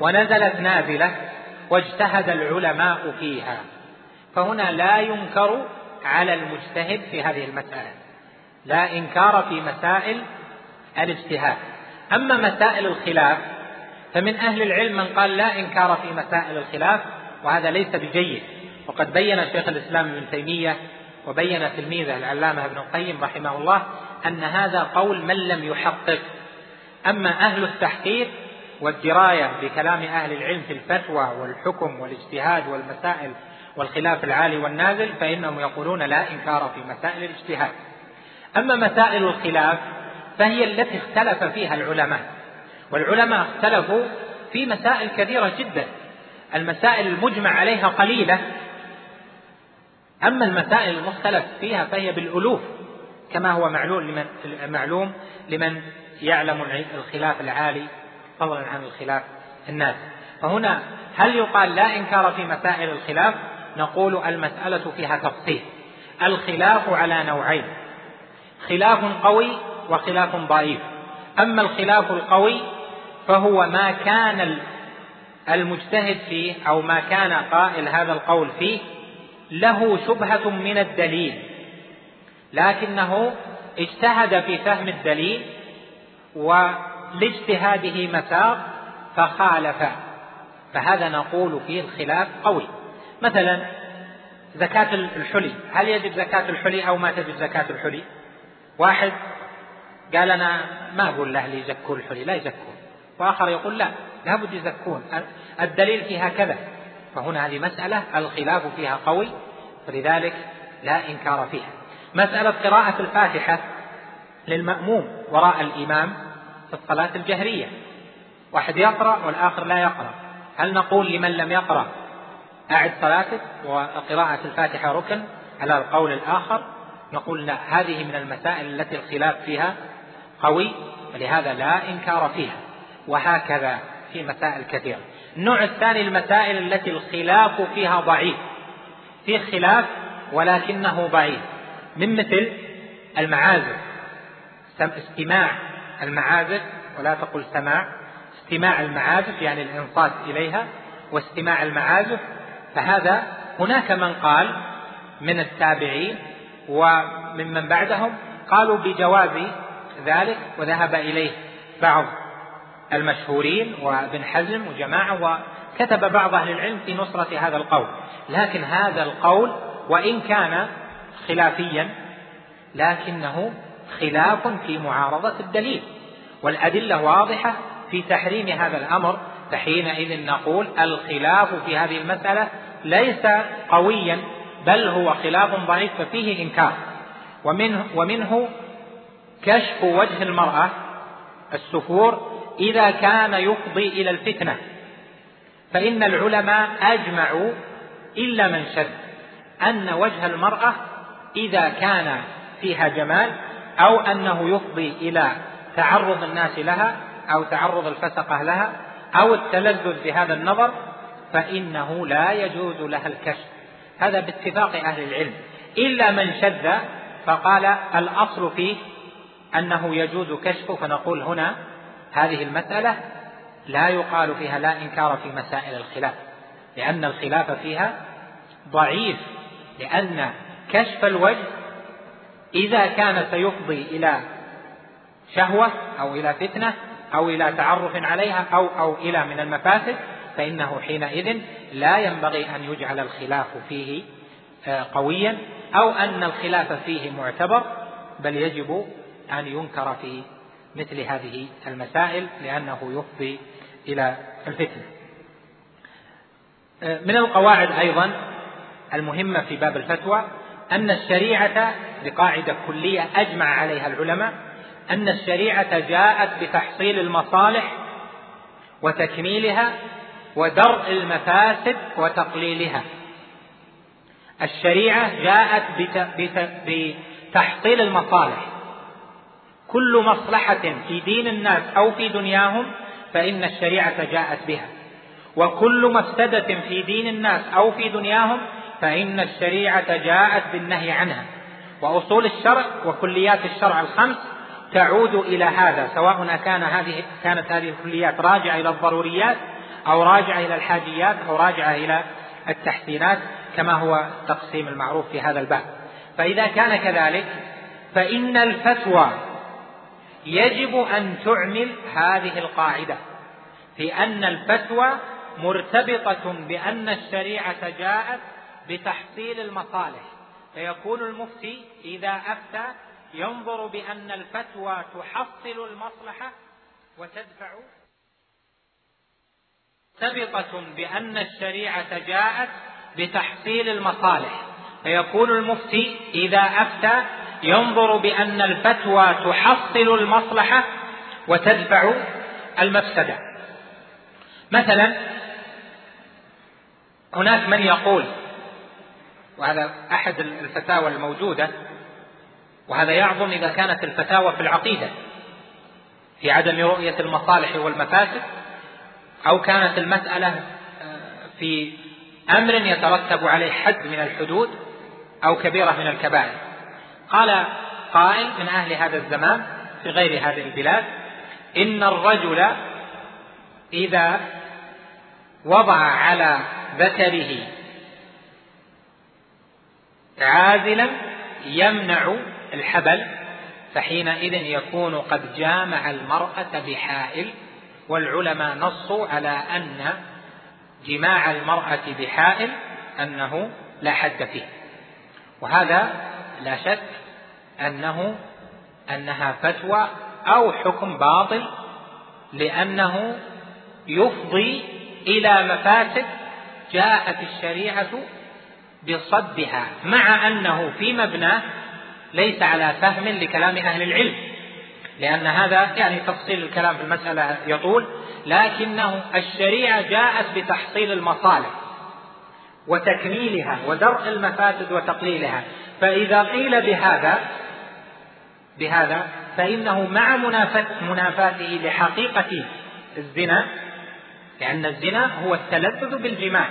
ونزلت نازلة واجتهد العلماء فيها. فهنا لا ينكر على المجتهد في هذه المسألة. لا إنكار في مسائل الاجتهاد. أما مسائل الخلاف فمن أهل العلم من قال لا إنكار في مسائل الخلاف وهذا ليس بجيد. وقد بين شيخ الإسلام ابن تيمية وبين تلميذه العلامة ابن القيم رحمه الله أن هذا قول من لم يحقق. أما أهل التحقيق والدراية بكلام أهل العلم في الفتوى والحكم والاجتهاد والمسائل والخلاف العالي والنازل فإنهم يقولون لا إنكار في مسائل الاجتهاد. أما مسائل الخلاف فهي التي اختلف فيها العلماء والعلماء اختلفوا في مسائل كثيرة جدا المسائل المجمع عليها قليلة. أما المسائل المختلف فيها فهي بالألوف كما هو معلوم لمن معلوم لمن يعلم الخلاف العالي فضلا عن الخلاف الناس. فهنا هل يقال لا إنكار في مسائل الخلاف؟ نقول المسألة فيها تفصيل الخلاف على نوعين. خلاف قوي وخلاف ضعيف. أما الخلاف القوي فهو ما كان المجتهد فيه أو ما كان قائل هذا القول فيه له شبهة من الدليل. لكنه اجتهد في فهم الدليل ولاجتهاده مساق فخالف. فهذا نقول فيه الخلاف قوي. مثلا زكاة الحلي. هل يجب زكاة الحلي أو ما تجب زكاة الحلي؟ واحد قال أنا ما أقول لأهلي يزكون الحلي لا يزكون. وآخر يقول لا لابد يزكون. الدليل فيها كذا. فهنا هذه مسألة الخلاف فيها قوي. فلذلك لا إنكار فيها. مسألة قراءة الفاتحة للمأموم وراء الإمام في الصلاة الجهرية. واحد يقرأ والآخر لا يقرأ. هل نقول لمن لم يقرأ أعد صلاتك وقراءة الفاتحة ركن على القول الآخر؟ نقول لا هذه من المسائل التي الخلاف فيها قوي ولهذا لا إنكار فيها وهكذا في مسائل كثيرة. النوع الثاني المسائل التي الخلاف فيها ضعيف. في خلاف ولكنه ضعيف. من مثل المعازف. استماع المعازف ولا تقل سماع. استماع المعازف يعني الانصات إليها واستماع المعازف. فهذا هناك من قال من التابعين وممن بعدهم قالوا بجواز ذلك وذهب إليه بعض المشهورين وابن حزم وجماعة وكتب بعض أهل العلم في نصرة هذا القول. لكن هذا القول وإن كان خلافيا لكنه خلاف في معارضة الدليل. والأدلة واضحة في تحريم هذا الأمر فحينئذ نقول الخلاف في هذه المسألة ليس قويا بل هو خلاف ضعيف ففيه إنكار. ومنه, ومنه كشف وجه المرأة السفور إذا كان يفضي إلى الفتنة. فإن العلماء أجمعوا إلا من شذ أن وجه المرأة إذا كان فيها جمال أو أنه يفضي إلى تعرض الناس لها أو تعرض الفسقه لها أو التلذذ بهذا النظر فإنه لا يجوز لها الكشف. هذا باتفاق أهل العلم. إلا من شذ فقال الأصل فيه أنه يجوز كشفه فنقول هنا هذه المسألة لا يقال فيها لا إنكار في مسائل الخلاف لأن الخلاف فيها ضعيف لأن كشف الوجه إذا كان سيفضي إلى شهوة أو إلى فتنة أو إلى تعرف عليها أو أو إلى من المفاسد فإنه حينئذ لا ينبغي أن يجعل الخلاف فيه آه، قويا أو أن الخلاف فيه معتبر بل يجب أن ينكر في مثل هذه المسائل لأنه يفضي إلى الفتنة. من القواعد أيضا المهمة في باب الفتوى أن الشريعة بقاعدة كلية أجمع عليها العلماء أن الشريعة جاءت بتحصيل المصالح وتكميلها ودرء المفاسد وتقليلها. الشريعة جاءت بتحصيل المصالح. كل مصلحة في دين الناس أو في دنياهم فإن الشريعة جاءت بها. وكل مفسدة في دين الناس أو في دنياهم فإن الشريعة جاءت بالنهي عنها. وأصول الشرع وكليات الشرع الخمس تعود إلى هذا سواء كان هذه كانت هذه الكليات راجعة إلى الضروريات أو راجعة إلى الحاجيات أو راجعة إلى التحسينات كما هو التقسيم المعروف في هذا الباب. فإذا كان كذلك فإن الفتوى يجب أن تعمل هذه القاعدة في أن الفتوى مرتبطة بأن الشريعة جاءت بتحصيل المصالح. فيكون المفتي إذا أفتى ينظر بأن الفتوى تحصل المصلحة وتدفع مرتبطة بأن الشريعة جاءت بتحصيل المصالح. فيكون المفتي إذا أفتى ينظر بأن الفتوى تحصل المصلحة وتدفع المفسدة. مثلا هناك من يقول وهذا أحد الفتاوى الموجودة وهذا يعظم إذا كانت الفتاوى في العقيدة في عدم رؤية المصالح والمفاسد أو كانت المسألة آه، في أمر يترتب عليه حد من الحدود أو كبيرة من الكبائر. قال قائل من أهل هذا الزمان في غير هذه البلاد إن الرجل إذا وضع على ذكره عازلا يمنع الحبل فحينئذ يكون قد جامع المرأة بحائل. والعلماء نصوا على أن جماع المرأة بحائل أنه لا حد فيه. وهذا لا شك أنه أنها فتوى أو حكم باطل لأنه يفضي إلى مفاسد جاءت الشريعة بصدها مع أنه في مبناه ليس على فهم لكلام أهل العلم. لأن هذا يعني تفصيل الكلام في المسألة يطول لكنه الشريعة جاءت بتحصيل المصالح وتكميلها ودرء المفاسد وتقليلها. فإذا قيل بهذا بهذا فإنه مع منافاته لحقيقة الزنا لأن الزنا هو التلذذ بالجماع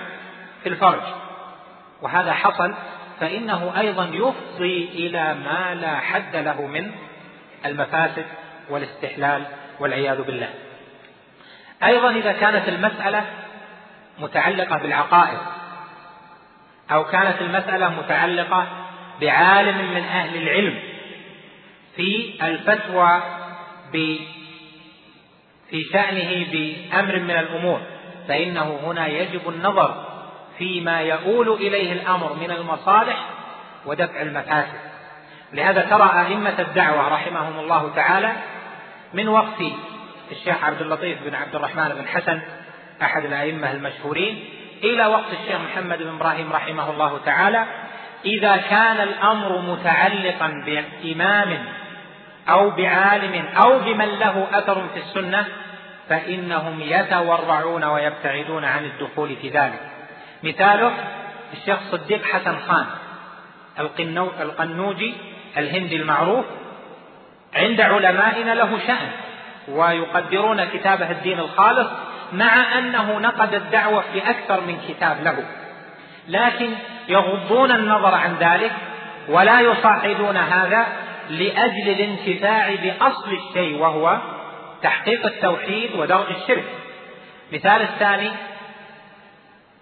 في الفرج. وهذا حصل فإنه أيضا يفضي إلى ما لا حد له من المفاسد والاستحلال والعياذ بالله. أيضا إذا كانت المسألة متعلقة بالعقائد أو كانت المسألة متعلقة بعالم من أهل العلم في الفتوى في شأنه بأمر من الأمور فإنه هنا يجب النظر فيما يؤول إليه الأمر من المصالح ودفع المفاسد. لهذا ترى أئمة الدعوة رحمهم الله تعالى من وقت الشيخ عبد اللطيف بن عبد الرحمن بن حسن أحد الأئمة المشهورين إلى وقت الشيخ محمد بن إبراهيم رحمه الله تعالى إذا كان الأمر متعلقا بإمام أو بعالم أو بمن له أثر في السنة فإنهم يتورعون ويبتعدون عن الدخول في ذلك. مثاله الشيخ صديق حسن خان القنوجي الهندي المعروف عند علمائنا له شأن ويقدرون كتابه الدين الخالص مع أنه نقد الدعوة في أكثر من كتاب له. لكن يغضون النظر عن ذلك ولا يصعدون هذا لأجل الانتفاع بأصل الشيء وهو تحقيق التوحيد ودرء الشرك. مثال الثاني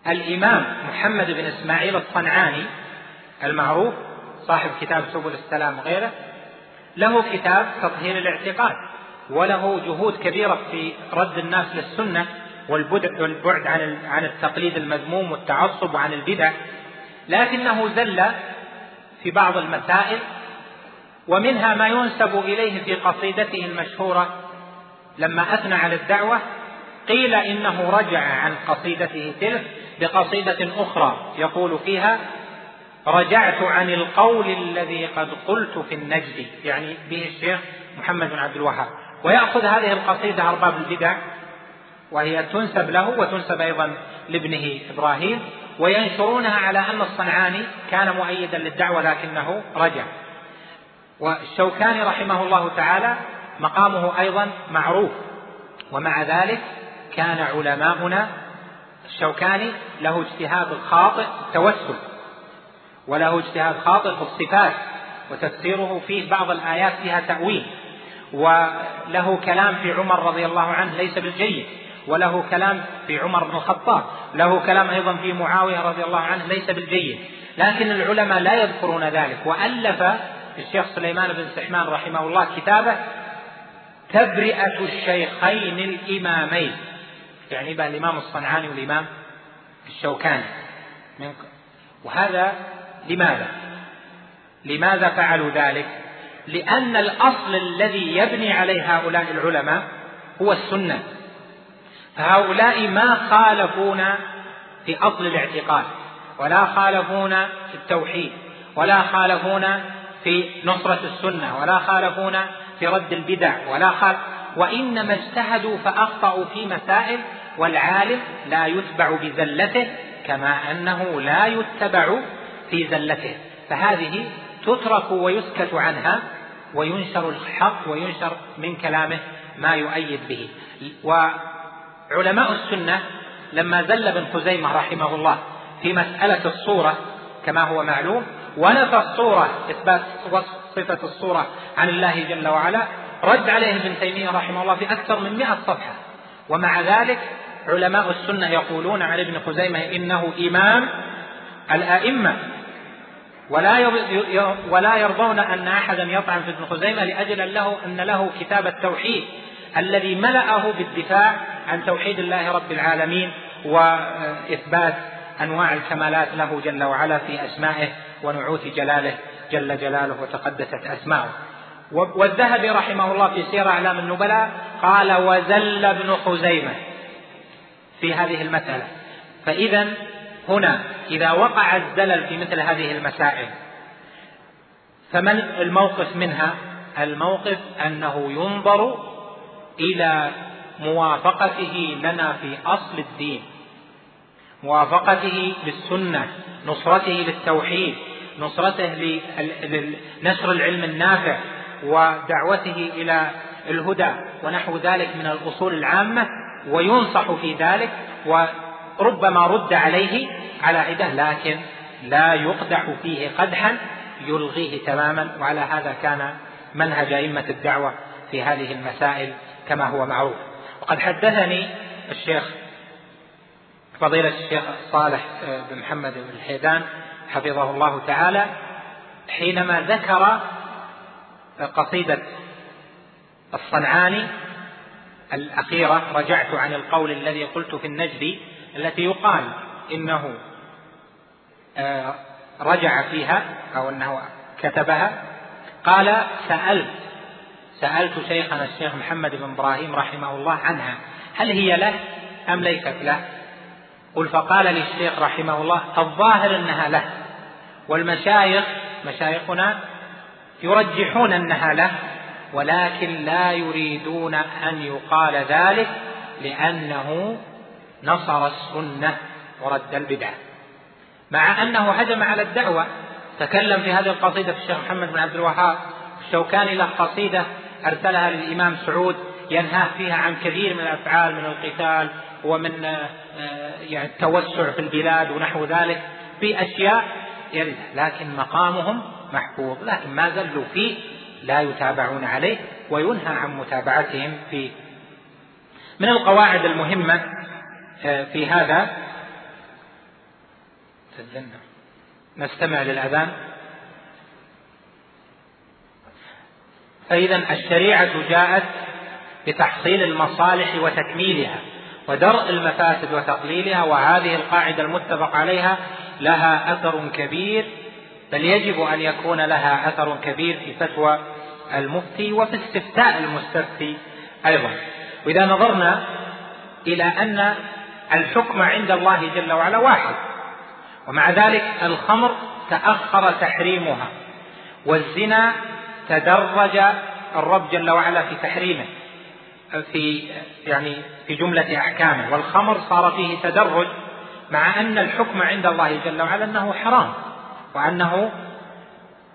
الإمام محمد بن إسماعيل الصنعاني المعروف صاحب كتاب سبل السلام وغيره له كتاب تطهير الاعتقاد وله جهود كبيرة في رد الناس للسنة والبعد عن عن التقليد المذموم والتعصب وعن البدع. لكنه زل في بعض المسائل ومنها ما ينسب إليه في قصيدته المشهورة لما أثنى على الدعوة قيل إنه رجع عن قصيدته تلك بقصيدة أخرى يقول فيها رجعت عن القول الذي قد قلت في النجد يعني به الشيخ محمد بن عبد الوهاب. ويأخذ هذه القصيدة أرباب البدع وهي تنسب له وتنسب أيضا لابنه إبراهيم وينشرونها على أن الصنعاني كان مؤيدا للدعوة لكنه رجع. والشوكاني رحمه الله تعالى مقامه أيضا معروف. ومع ذلك كان علماؤنا الشوكاني له اجتهاد خاطئ التوسل وله اجتهاد خاطئ في الصفات وتفسيره فيه بعض الآيات فيها تأويل. وله كلام في عمر رضي الله عنه ليس بالجيد وله كلام في عمر بن الخطاب له كلام أيضا في معاوية رضي الله عنه ليس بالجيد. لكن العلماء لا يذكرون ذلك وألف الشيخ سليمان بن سحمان رحمه الله كتابه تبرئة الشيخين الإمامين. يعني بقى الإمام الصنعاني والإمام الشوكاني. من وهذا لماذا؟ لماذا فعلوا ذلك؟ لأن الأصل الذي يبني عليه هؤلاء العلماء هو السنة فهؤلاء ما خالفونا في أصل الاعتقاد ولا خالفونا في التوحيد ولا خالفونا في نصرة السنة ولا خالفونا في رد البدع ولا خالف وإنما اجتهدوا فأخطأوا في مسائل والعالم لا يتبع بزلته كما أنه لا يتبع في زلته فهذه تترك ويسكت عنها وينشر الحق وينشر من كلامه ما يؤيد به. وعلماء السنة لما زل ابن خزيمة رحمه الله في مسألة الصورة كما هو معلوم ونفى الصورة إثبات صفة الصورة عن الله جل وعلا رد عليه ابن تيمية رحمه الله في أكثر من مئة صفحة. ومع ذلك علماء السنة يقولون عن ابن خزيمة إنه إمام الأئمة ولا ولا يرضون أن أحدا يطعن في ابن خزيمة لأجل له أن له كتاب التوحيد الذي ملأه بالدفاع عن توحيد الله رب العالمين وإثبات أنواع الكمالات له جل وعلا في أسمائه ونعوت جلاله جل جلاله وتقدست أسماؤه. والذهبي رحمه الله في سير أعلام النبلاء قال وزل ابن خزيمة في هذه المسألة. فإذا هنا إذا وقع الزلل في مثل هذه المسائل فمن الموقف منها؟ الموقف أنه ينظر إلى موافقته لنا في أصل الدين موافقته للسنة نصرته للتوحيد نصرته لنشر العلم النافع ودعوته إلى الهدى ونحو ذلك من الأصول العامة وينصح في ذلك وربما رد عليه على عدة لكن لا يقدح فيه قدحا يلغيه تماما. وعلى هذا كان منهج أئمة الدعوة في هذه المسائل كما هو معروف. وقد حدثني الشيخ فضيلة الشيخ صالح بن محمد بن الحيدان حفظه الله تعالى حينما ذكر قصيدة الصنعاني الأخيرة رجعت عن القول الذي قلت في النجد التي يقال إنه آه، رجع فيها أو أنه كتبها. قال سألت سألت شيخنا الشيخ محمد بن إبراهيم رحمه الله عنها هل هي له أم ليست له؟ قل فقال للشيخ رحمه الله الظاهر أنها له. والمشايخ مشايخنا يرجحون أنها له ولكن لا يريدون أن يقال ذلك لأنه نصر السنة ورد البدعة مع أنه هجم على الدعوة تكلم في هذه القصيدة الشيخ محمد بن عبد الوهاب. الشوكاني له قصيدة أرسلها للإمام سعود ينهاه فيها عن كثير من الأفعال من القتال ومن آه، يعني التوسع في البلاد ونحو ذلك. في أشياء يرد لكن مقامهم محفوظ لكن ما زلوا فيه لا يتابعون عليه وينهى عن متابعتهم فيه. من القواعد المهمة آه، في هذا نستمع للأذان. فإذا الشريعة جاءت بتحصيل المصالح وتكميلها ودرء المفاسد وتقليلها وهذه القاعدة المتفق عليها لها أثر كبير بل يجب أن يكون لها أثر كبير في فتوى المفتي وفي استفتاء المستفتي أيضا. وإذا نظرنا إلى أن الحكم عند الله جل وعلا واحد. ومع ذلك الخمر تأخر تحريمها والزنا تدرج الرب جل وعلا في تحريمه في يعني في جملة أحكامه. والخمر صار فيه تدرج مع أن الحكم عند الله جل وعلا أنه حرام وأنه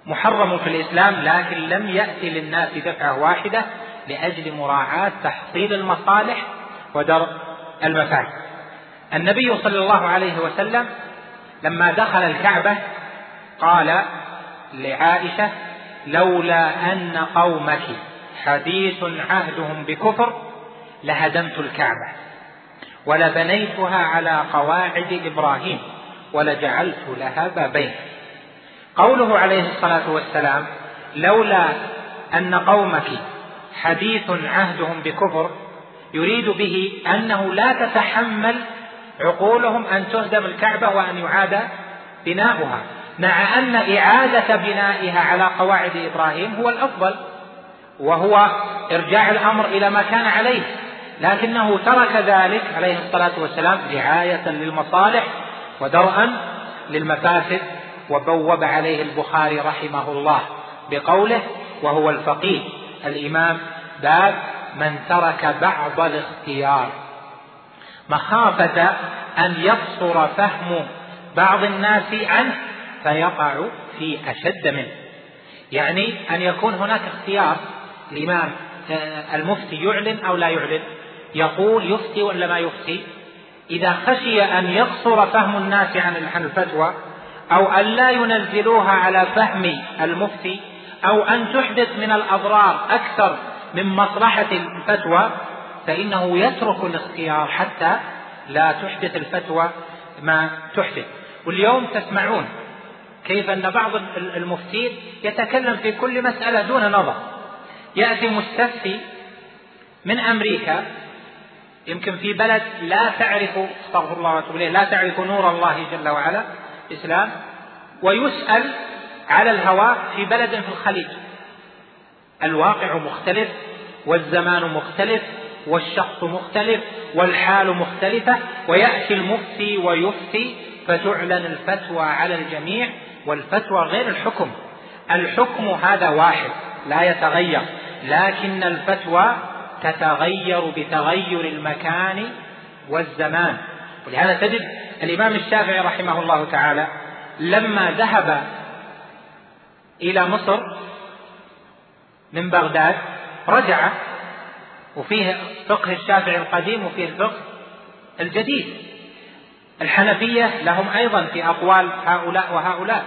محرم في الإسلام لكن لم يأتي للناس دفعة واحدة لأجل مراعاة تحصيل المصالح ودرء المفاسد. النبي صلى الله عليه وسلم لما دخل الكعبة قال لعائشة لولا أن قومك حديث عهدهم بكفر لهدمت الكعبة ولبنيتها على قواعد إبراهيم ولجعلت لها بابين. قوله عليه الصلاة والسلام لولا أن قومك حديث عهدهم بكفر يريد به أنه لا تتحمل عقولهم أن تهدم الكعبة وأن يعاد بناؤها مع أن إعادة بنائها على قواعد إبراهيم هو الأفضل وهو إرجاع الأمر إلى ما كان عليه لكنه ترك ذلك عليه الصلاة والسلام رعاية للمصالح ودرءا للمفاسد وبوب عليه البخاري رحمه الله بقوله وهو الفقيه الإمام باب من ترك بعض الاختيار. مخافة أن يقصر فهم بعض الناس عنه فيقع في أشد منه. يعني أن يكون هناك اختيار الإمام آه، المفتي يعلن أو لا يعلن؟ يقول يفتي ولا ما يفتي؟ إذا خشي أن يقصر فهم الناس عن الفتوى أو أن لا ينزلوها على فهم المفتي أو أن تحدث من الأضرار أكثر من مصلحة الفتوى فإنه يترك الاختيار حتى لا تحدث الفتوى ما تحدث. واليوم تسمعون كيف أن بعض المفتين يتكلم في كل مسألة دون نظر. يأتي مستفتي من أمريكا يمكن في بلد لا تعرف استغفر الله وأتوب إليه لا تعرف نور الله جل وعلا الاسلام ويسأل على الهواء في بلد في الخليج. الواقع مختلف والزمان مختلف والشخص مختلف والحال مختلفة ويأتي المفتي ويفتي فتعلن الفتوى على الجميع والفتوى غير الحكم. الحكم هذا واحد لا يتغير لكن الفتوى تتغير بتغير المكان والزمان. ولهذا تجد الإمام الشافعي رحمه الله تعالى لما ذهب إلى مصر من بغداد رجع وفيه فقه الشافعي القديم وفيه الفقه الجديد. الحنفية لهم أيضا في أقوال هؤلاء وهؤلاء.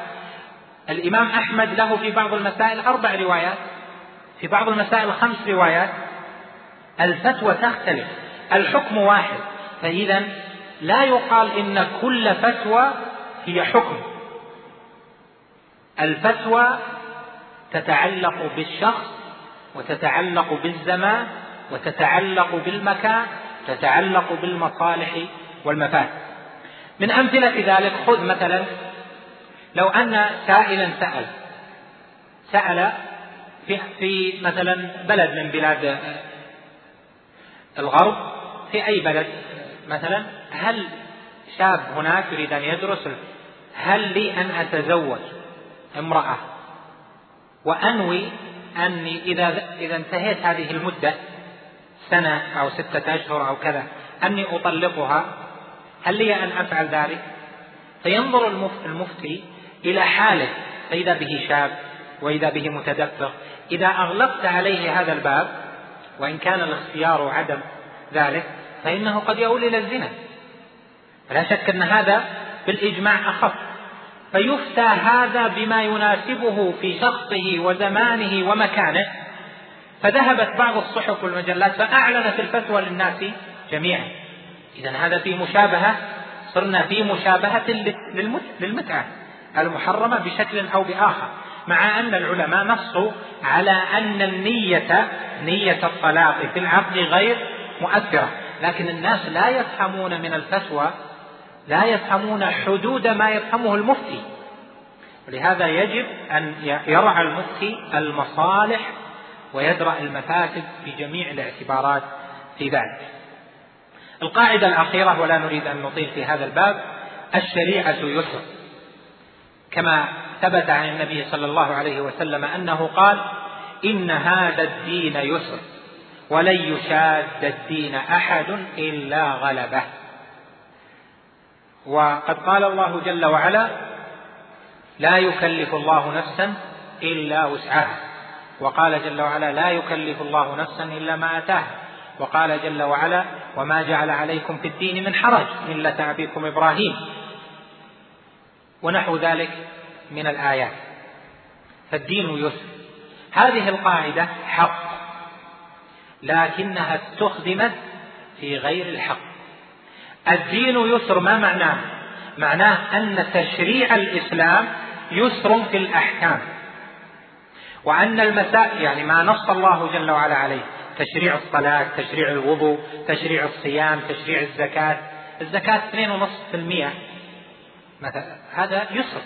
الإمام أحمد له في بعض المسائل أربع روايات في بعض المسائل خمس روايات. الفتوى تختلف الحكم واحد. فإذا لا يقال إن كل فتوى هي حكم. الفتوى تتعلق بالشخص وتتعلق بالزمان وتتعلق بالمكان تتعلق بالمصالح والمفاسد من أمثلة ذلك خذ مثلا لو أن سائلا سأل سأل في, في مثلا بلد من بلاد الغرب في أي بلد مثلا هل شاب هناك يريد أن يدرس؟ هل لي أن أتزوج امرأة؟ وأنوي أني إذا إذا انتهيت هذه المدة سنة أو ستة أشهر أو كذا أني أطلقها. هل لي أن أفعل ذلك؟ فينظر المفتي إلى حاله فإذا به شاب وإذا به متدفق إذا أغلقت عليه هذا الباب وإن كان الاختيار عدم ذلك فإنه قد يؤول إلى الزنا. فلا شك أن هذا بالإجماع أخف. فيفتى هذا بما يناسبه في شخصه وزمانه ومكانه. فذهبت بعض الصحف والمجلات فأعلنت الفتوى للناس جميعا. إذا هذا في مشابهة صرنا في مشابهة للمتعة المحرمة بشكل أو بآخر. مع أن العلماء نصوا على أن النية نية الطلاق في العقد غير مؤثرة. لكن الناس لا يفهمون من الفتوى لا يفهمون حدود ما يفهمه المفتي. ولهذا يجب أن يرعى المفتي المصالح ويدرأ المفاسد في جميع الاعتبارات في ذلك. القاعدة الأخيرة ولا نريد أن نطيل في هذا الباب الشريعة يسر. كما ثبت عن النبي صلى الله عليه وسلم أنه قال إن هذا الدين يسر ولن يشاد الدين أحد إلا غلبه. وقد قال الله جل وعلا لا يكلف الله نفسا إلا وسعها. وقال جل وعلا لا يكلف الله نفسا إلا ما أتاها. وقال جل وعلا وما جعل عليكم في الدين من حرج ملة أبيكم إبراهيم. ونحو ذلك من الآيات. فالدين يسر. هذه القاعدة حق لكنها استخدمت في غير الحق. الدين يسر ما معناه؟ معناه أن تشريع الإسلام يسر في الأحكام. وأن المسائل يعني ما نص الله جل وعلا عليه تشريع الصلاة تشريع الوضوء تشريع الصيام تشريع الزكاة الزكاة 2.5% مثلا هذا يسر.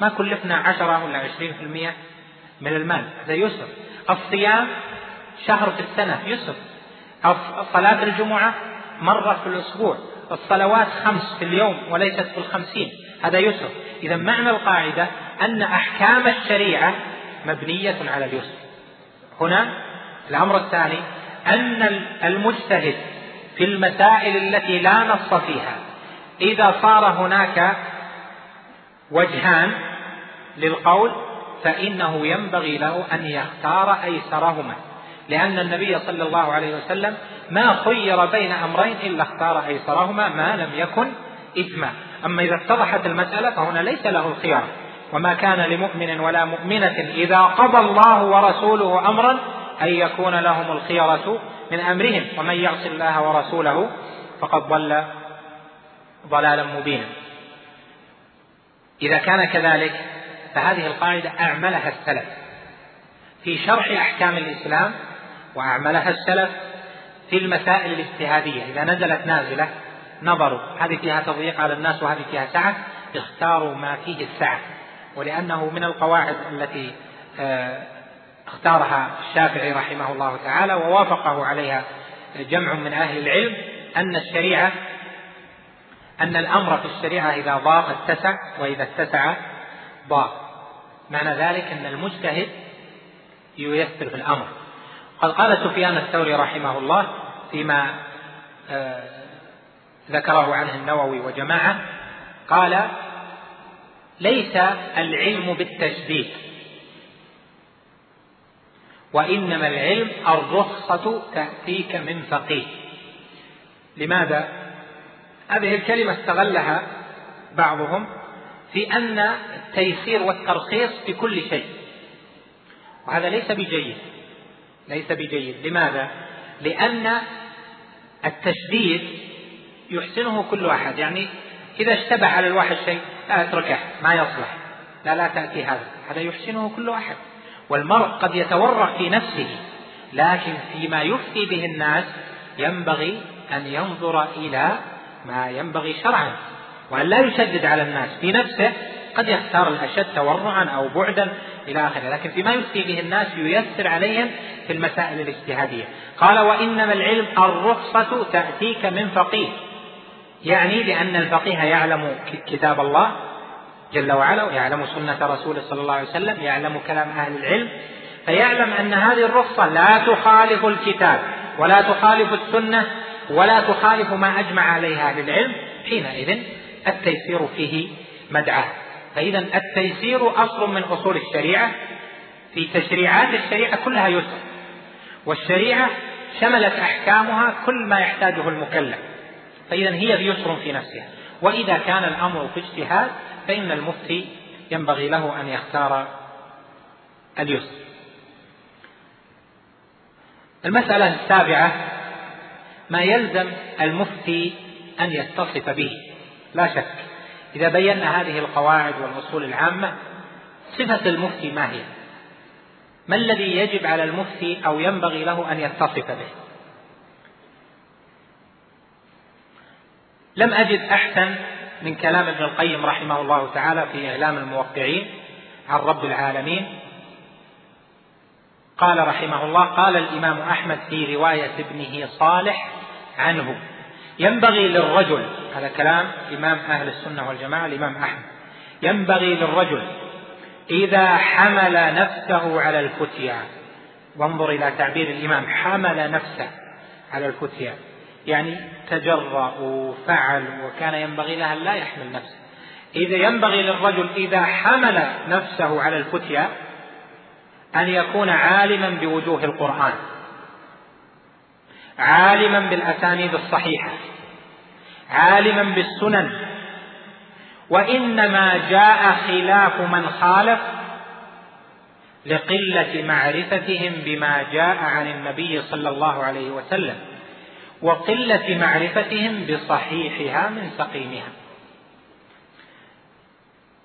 ما كلفنا عشرة ولا عشرين في المية من المال هذا يسر. الصيام شهر في السنة يسر. صلاة الجمعة مرة في الأسبوع. الصلوات خمس في اليوم وليست في الخمسين هذا يسر. إذا معنى القاعدة أن أحكام الشريعة مبنية على اليسر. هنا الأمر الثاني أن المجتهد في المسائل التي لا نص فيها إذا صار هناك وجهان للقول فإنه ينبغي له أن يختار أيسرهما. لأن النبي صلى الله عليه وسلم ما خير بين أمرين إلا اختار أيسرهما ما لم يكن إثما. أما إذا اتضحت المسألة فهنا ليس له الخيار. وما كان لمؤمن ولا مؤمنة إذا قضى الله ورسوله أمرا أن يكون لهم الخيرة من أمرهم. ومن يعص الله ورسوله فقد ضل ضلالا مبينا. إذا كان كذلك فهذه القاعدة أعملها السلف. في شرح أحكام الإسلام وأعملها السلف في المسائل الاجتهادية. إذا نزلت نازلة نظروا هذه فيها تضييق على الناس وهذه فيها سعة اختاروا ما فيه السعة. ولأنه من القواعد التي آه، اختارها الشافعي رحمه الله تعالى ووافقه عليها جمع من أهل العلم أن الشريعة أن الأمر في الشريعة إذا ضاق اتسع وإذا اتسع ضاق. معنى ذلك أن المجتهد ييسر في الأمر. قد قال سفيان الثوري رحمه الله فيما آه، ذكره عنه النووي وجماعة قال ليس العلم بالتشديد. وإنما العلم الرخصة تأتيك من فقيه. لماذا؟ هذه الكلمة استغلها بعضهم في أن التيسير والترخيص في كل شيء. وهذا ليس بجيد. ليس بجيد. لماذا؟ لأن التشديد يحسنه كل أحد يعني إذا اشتبه على الواحد شيء لا اتركه ما يصلح. لا لا تأتي هذا. هذا يحسنه كل أحد والمرء قد يتورع في نفسه لكن فيما يفتي به الناس ينبغي أن ينظر إلى ما ينبغي شرعا. وأن لا يشدد على الناس في نفسه قد يختار الأشد تورعا أو بعدا إلى آخره. لكن فيما يفتي به الناس ييسر عليهم في المسائل الاجتهادية. قال وإنما العلم الرخصة تأتيك من فقيه. يعني لأن الفقيه يعلم كتاب الله جل وعلا ويعلم سنة رسوله صلى الله عليه وسلم يعلم كلام أهل العلم فيعلم أن هذه الرخصة لا تخالف الكتاب ولا تخالف السنة ولا تخالف ما أجمع عليه أهل العلم حينئذ التيسير فيه مدعاة. فإذا التيسير أصل من أصول الشريعة في تشريعات الشريعة كلها يسر والشريعة شملت أحكامها كل ما يحتاجه المكلف. فإذا هي يسر في نفسها. وإذا كان الأمر في اجتهاد فإن المفتي ينبغي له أن يختار اليسر. المسألة السابعة ما يلزم المفتي أن يتصف به؟ لا شك. إذا بينا هذه القواعد والأصول العامة صفة المفتي ما هي؟ ما الذي يجب على المفتي أو ينبغي له أن يتصف به؟ لم أجد أحسن من كلام ابن القيم رحمه الله تعالى في إعلام الموقعين عن رب العالمين. قال رحمه الله قال الإمام أحمد في رواية ابنه صالح عنه ينبغي للرجل هذا كلام إمام أهل السنة والجماعة الإمام أحمد ينبغي للرجل إذا حمل نفسه على الفتيا وانظر إلى تعبير الإمام حمل نفسه على الفتيا. يعني تجرأ وفعل وكان ينبغي له أن لا يحمل نفسه. إذا ينبغي للرجل إذا حمل نفسه على الفتيا أن يكون عالما بوجوه القرآن عالما بالأسانيد الصحيحة عالما بالسنن. وإنما جاء خلاف من خالف لقلة معرفتهم بما جاء عن النبي صلى الله عليه وسلم. وقلة معرفتهم بصحيحها من سقيمها.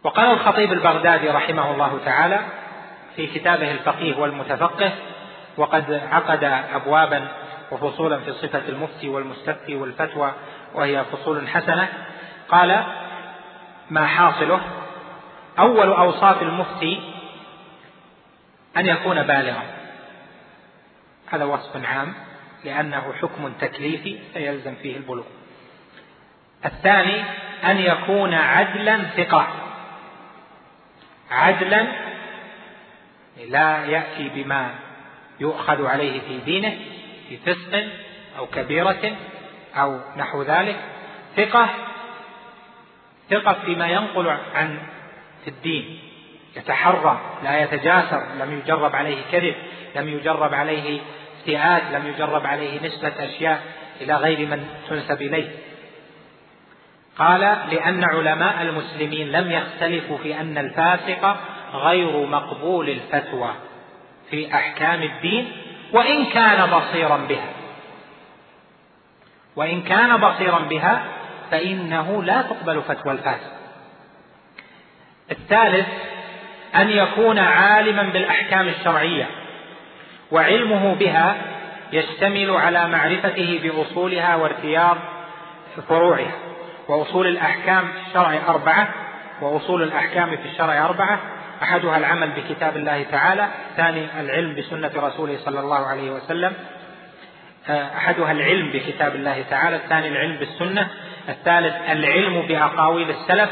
وقال الخطيب البغدادي رحمه الله تعالى في كتابه الفقيه والمتفقه وقد عقد أبوابا وفصولا في صفة المفتي والمستفتي والفتوى وهي فصول حسنة قال ما حاصله؟ أول أوصاف المفتي أن يكون بالغا هذا وصف عام. لأنه حكم تكليفي فيلزم فيه البلوغ. الثاني أن يكون عدلا ثقة. عدلا لا يأتي بما يؤخذ عليه في دينه في فسق أو كبيرة أو نحو ذلك. ثقة ثقة فيما ينقل عن في الدين. يتحرى لا يتجاسر. لم يجرب عليه كذب لم يجرب عليه افتئات لم يجرب عليه نسبة أشياء إلى غير من تنسب إليه. قال لأن علماء المسلمين لم يختلفوا في أن الفاسق غير مقبول الفتوى في أحكام الدين وإن كان بصيرا بها. وإن كان بصيرا بها فإنه لا تقبل فتوى الفاسق. الثالث أن يكون عالما بالأحكام الشرعية. وعلمه بها يشتمل على معرفته بأصولها وارتياض فروعها وأصول الأحكام في الشرع أربعة وأصول الأحكام في الشرع أربعة. أحدها العمل بكتاب الله تعالى ثاني العلم بسنة رسوله صلى الله عليه وسلم. أحدها العلم بكتاب الله تعالى الثاني العلم بالسنة. الثالث العلم بأقاويل السلف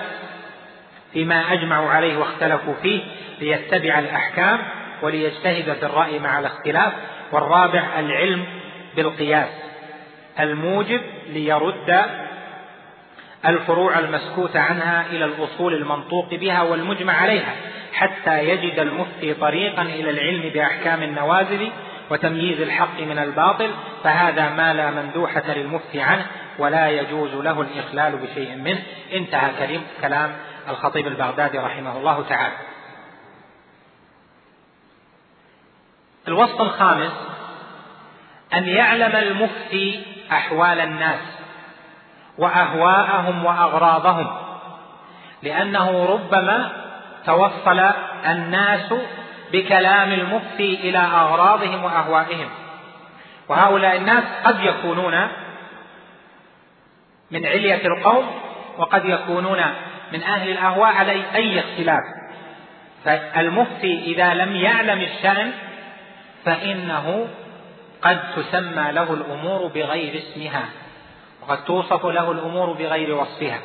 فيما أجمعوا عليه واختلفوا فيه ليتبع الأحكام. وليجتهد في الرأي مع الاختلاف والرابع العلم بالقياس. الموجب ليرد الفروع المسكوت عنها إلى الأصول المنطوق بها والمجمع عليها حتى يجد المفتي طريقا إلى العلم بأحكام النوازل وتمييز الحق من الباطل فهذا ما لا مندوحة للمفتي عنه ولا يجوز له الإخلال بشيء منه. انتهى كلام الخطيب البغدادي رحمه الله تعالى. الوصف الخامس أن يعلم المفتي أحوال الناس وأهواءهم وأغراضهم لأنه ربما توصل الناس بكلام المفتي إلى أغراضهم وأهوائهم. وهؤلاء الناس قد يكونون من علية القوم وقد يكونون من أهل الأهواء على أي اختلاف. فالمفتي إذا لم يعلم الشأن فإنه قد تسمى له الأمور بغير اسمها وقد توصف له الأمور بغير وصفها.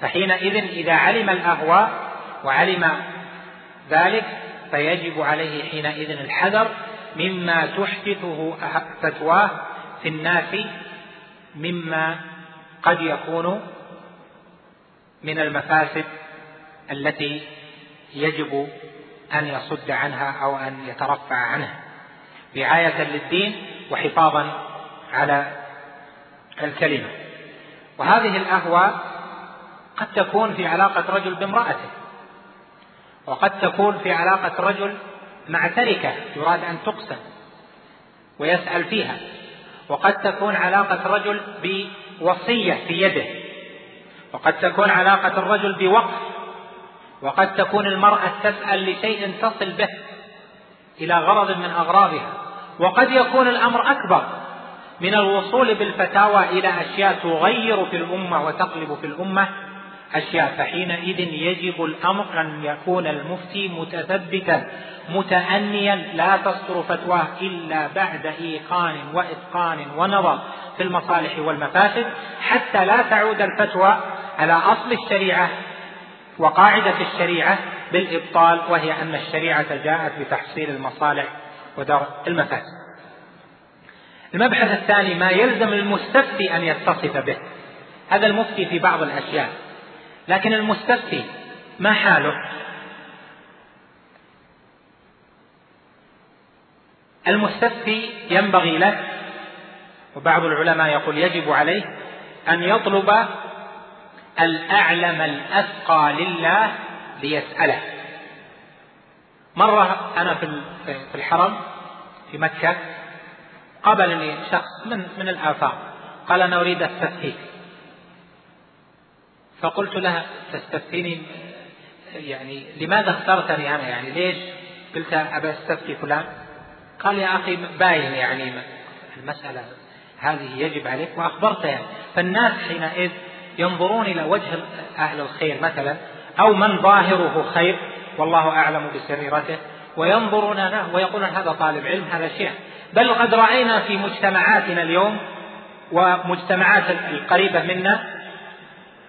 فحينئذ إذا علم الأهواء وعلم ذلك فيجب عليه حينئذ الحذر مما تحدثه فتواه في الناس مما قد يكون من المفاسد التي يجب أن يصد عنها أو أن يترفع عنها. رعاية للدين وحفاظا على الكلمة. وهذه الأهوى قد تكون في علاقة رجل بامرأته وقد تكون في علاقة رجل مع تركة يراد أن تقسم ويسأل فيها وقد تكون علاقة رجل بوصية في يده وقد تكون علاقة الرجل بوقف وقد تكون المرأة تسأل لشيء تصل به إلى غرض من أغراضها. وقد يكون الأمر أكبر من الوصول بالفتاوى إلى أشياء تغير في الأمة وتقلب في الأمة أشياء فحينئذ يجب الأمر أن يكون المفتي متثبتا متأنيا لا تصدر فتواه إلا بعد إيقان وإتقان ونظر في المصالح والمفاسد حتى لا تعود الفتوى على أصل الشريعة وقاعدة الشريعة بالإبطال وهي أن الشريعة جاءت بتحصيل المصالح ودرء المفاسد. المبحث الثاني ما يلزم المستفتي أن يتصف به. هذا المفتي في بعض الأشياء. لكن المستفتي ما حاله؟ المستفتي ينبغي له وبعض العلماء يقول يجب عليه أن يطلب الأعلم الأثقى لله ليسأله. مرة أنا في الحرم في مكة قابلني شخص من من الآفاق. قال أنا أريد التفتيك فقلت له تستفتيني يعني لماذا اخترتني أنا؟ يعني ليش؟ قلت أبى أستفتي فلان. قال يا أخي باين يعني المسألة هذه يجب عليك وأخبرته يعني. فالناس حينئذ ينظرون إلى وجه أهل الخير مثلا أو من ظاهره خير والله أعلم بسريرته وينظرون له ويقولون هذا طالب علم هذا شيخ. بل قد رأينا في مجتمعاتنا اليوم ومجتمعات القريبة منا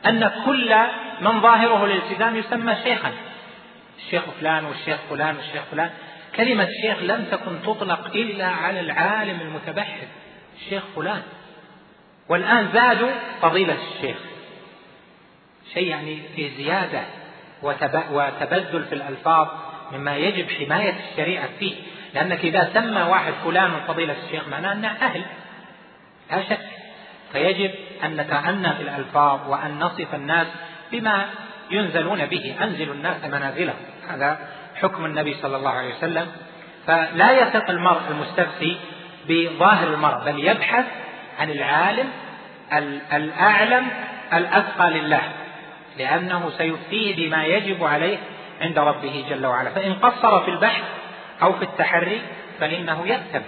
أن كل من ظاهره الالتزام يسمى شيخا. الشيخ فلان والشيخ فلان والشيخ فلان. كلمة شيخ لم تكن تطلق إلا على العالم المتبحر الشيخ فلان. والآن زادوا فضيلة الشيخ. شيء يعني في زيادة وتبذل في الألفاظ. مما يجب حماية الشريعة فيه. لأنك إذا سمى واحد فلان من فضيلة الشيخ معناه أنه أهل. لا شك. فيجب أن نتأنى في الألفاظ وأن نصف الناس بما ينزلون به. أنزلوا الناس منازلهم. هذا حكم النبي صلى الله عليه وسلم. فلا يثق المرء المستفتي بظاهر المرء بل يبحث عن العالم الأعلم الأثقى لله. لأنه سيفتيه بما يجب عليه عند ربه جل وعلا. فإن قصر في البحث أو في التحري فإنه يأثم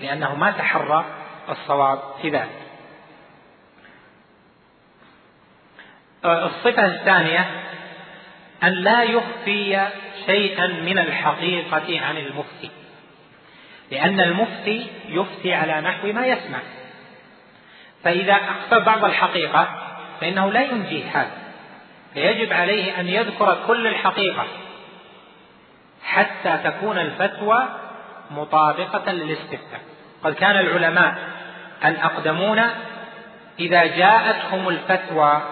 لأنه ما تحرى الصواب في ذلك. آه، الصفة الثانية أن لا يخفي شيئا من الحقيقة عن المفتي. لأن المفتي يفتي على نحو ما يسمع. فإذا أخفى بعض الحقيقة فإنه لا ينجي هذا. فيجب عليه أن يذكر كل الحقيقة حتى تكون الفتوى مطابقة للاستفتاء. قد كان العلماء الأقدمون إذا جاءتهم الفتوى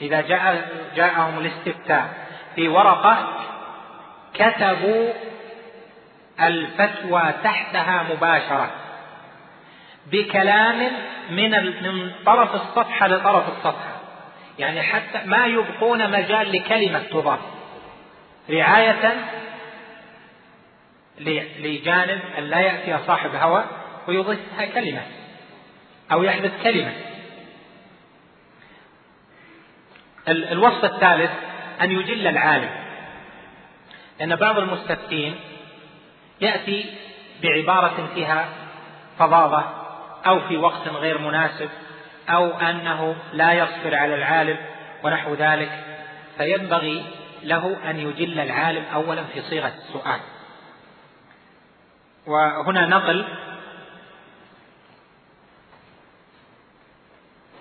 إذا جاء جاءهم الاستفتاء في ورقة كتبوا الفتوى تحتها مباشرة بكلام من من طرف الصفحة لطرف الصفحة. يعني حتى ما يبقون مجال لكلمة تضاف. رعاية لجانب أن لا يأتي صاحب هوى ويضيفها كلمة أو يحدث كلمة. الوصف الثالث أن يجل العالم. لأن بعض المستفتين يأتي بعبارة فيها فظاظة أو في وقت غير مناسب أو أنه لا يصبر على العالم ونحو ذلك فينبغي له أن يجل العالم أولا في صيغة السؤال. وهنا نقل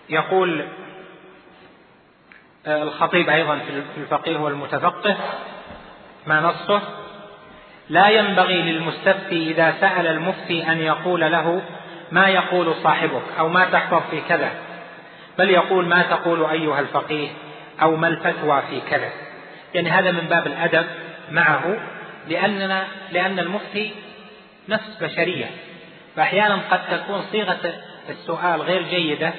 يقول آه، الخطيب أيضا في الفقيه والمتفقه ما نصه؟ لا ينبغي للمستفتي إذا سأل المفتي أن يقول له ما يقول صاحبك أو ما تحفظ في كذا بل يقول ما تقول أيها الفقيه أو ما الفتوى في كذا. يعني هذا من باب الأدب معه لأننا لأن المفتي نفس بشرية. فأحيانا قد تكون صيغة السؤال غير جيدة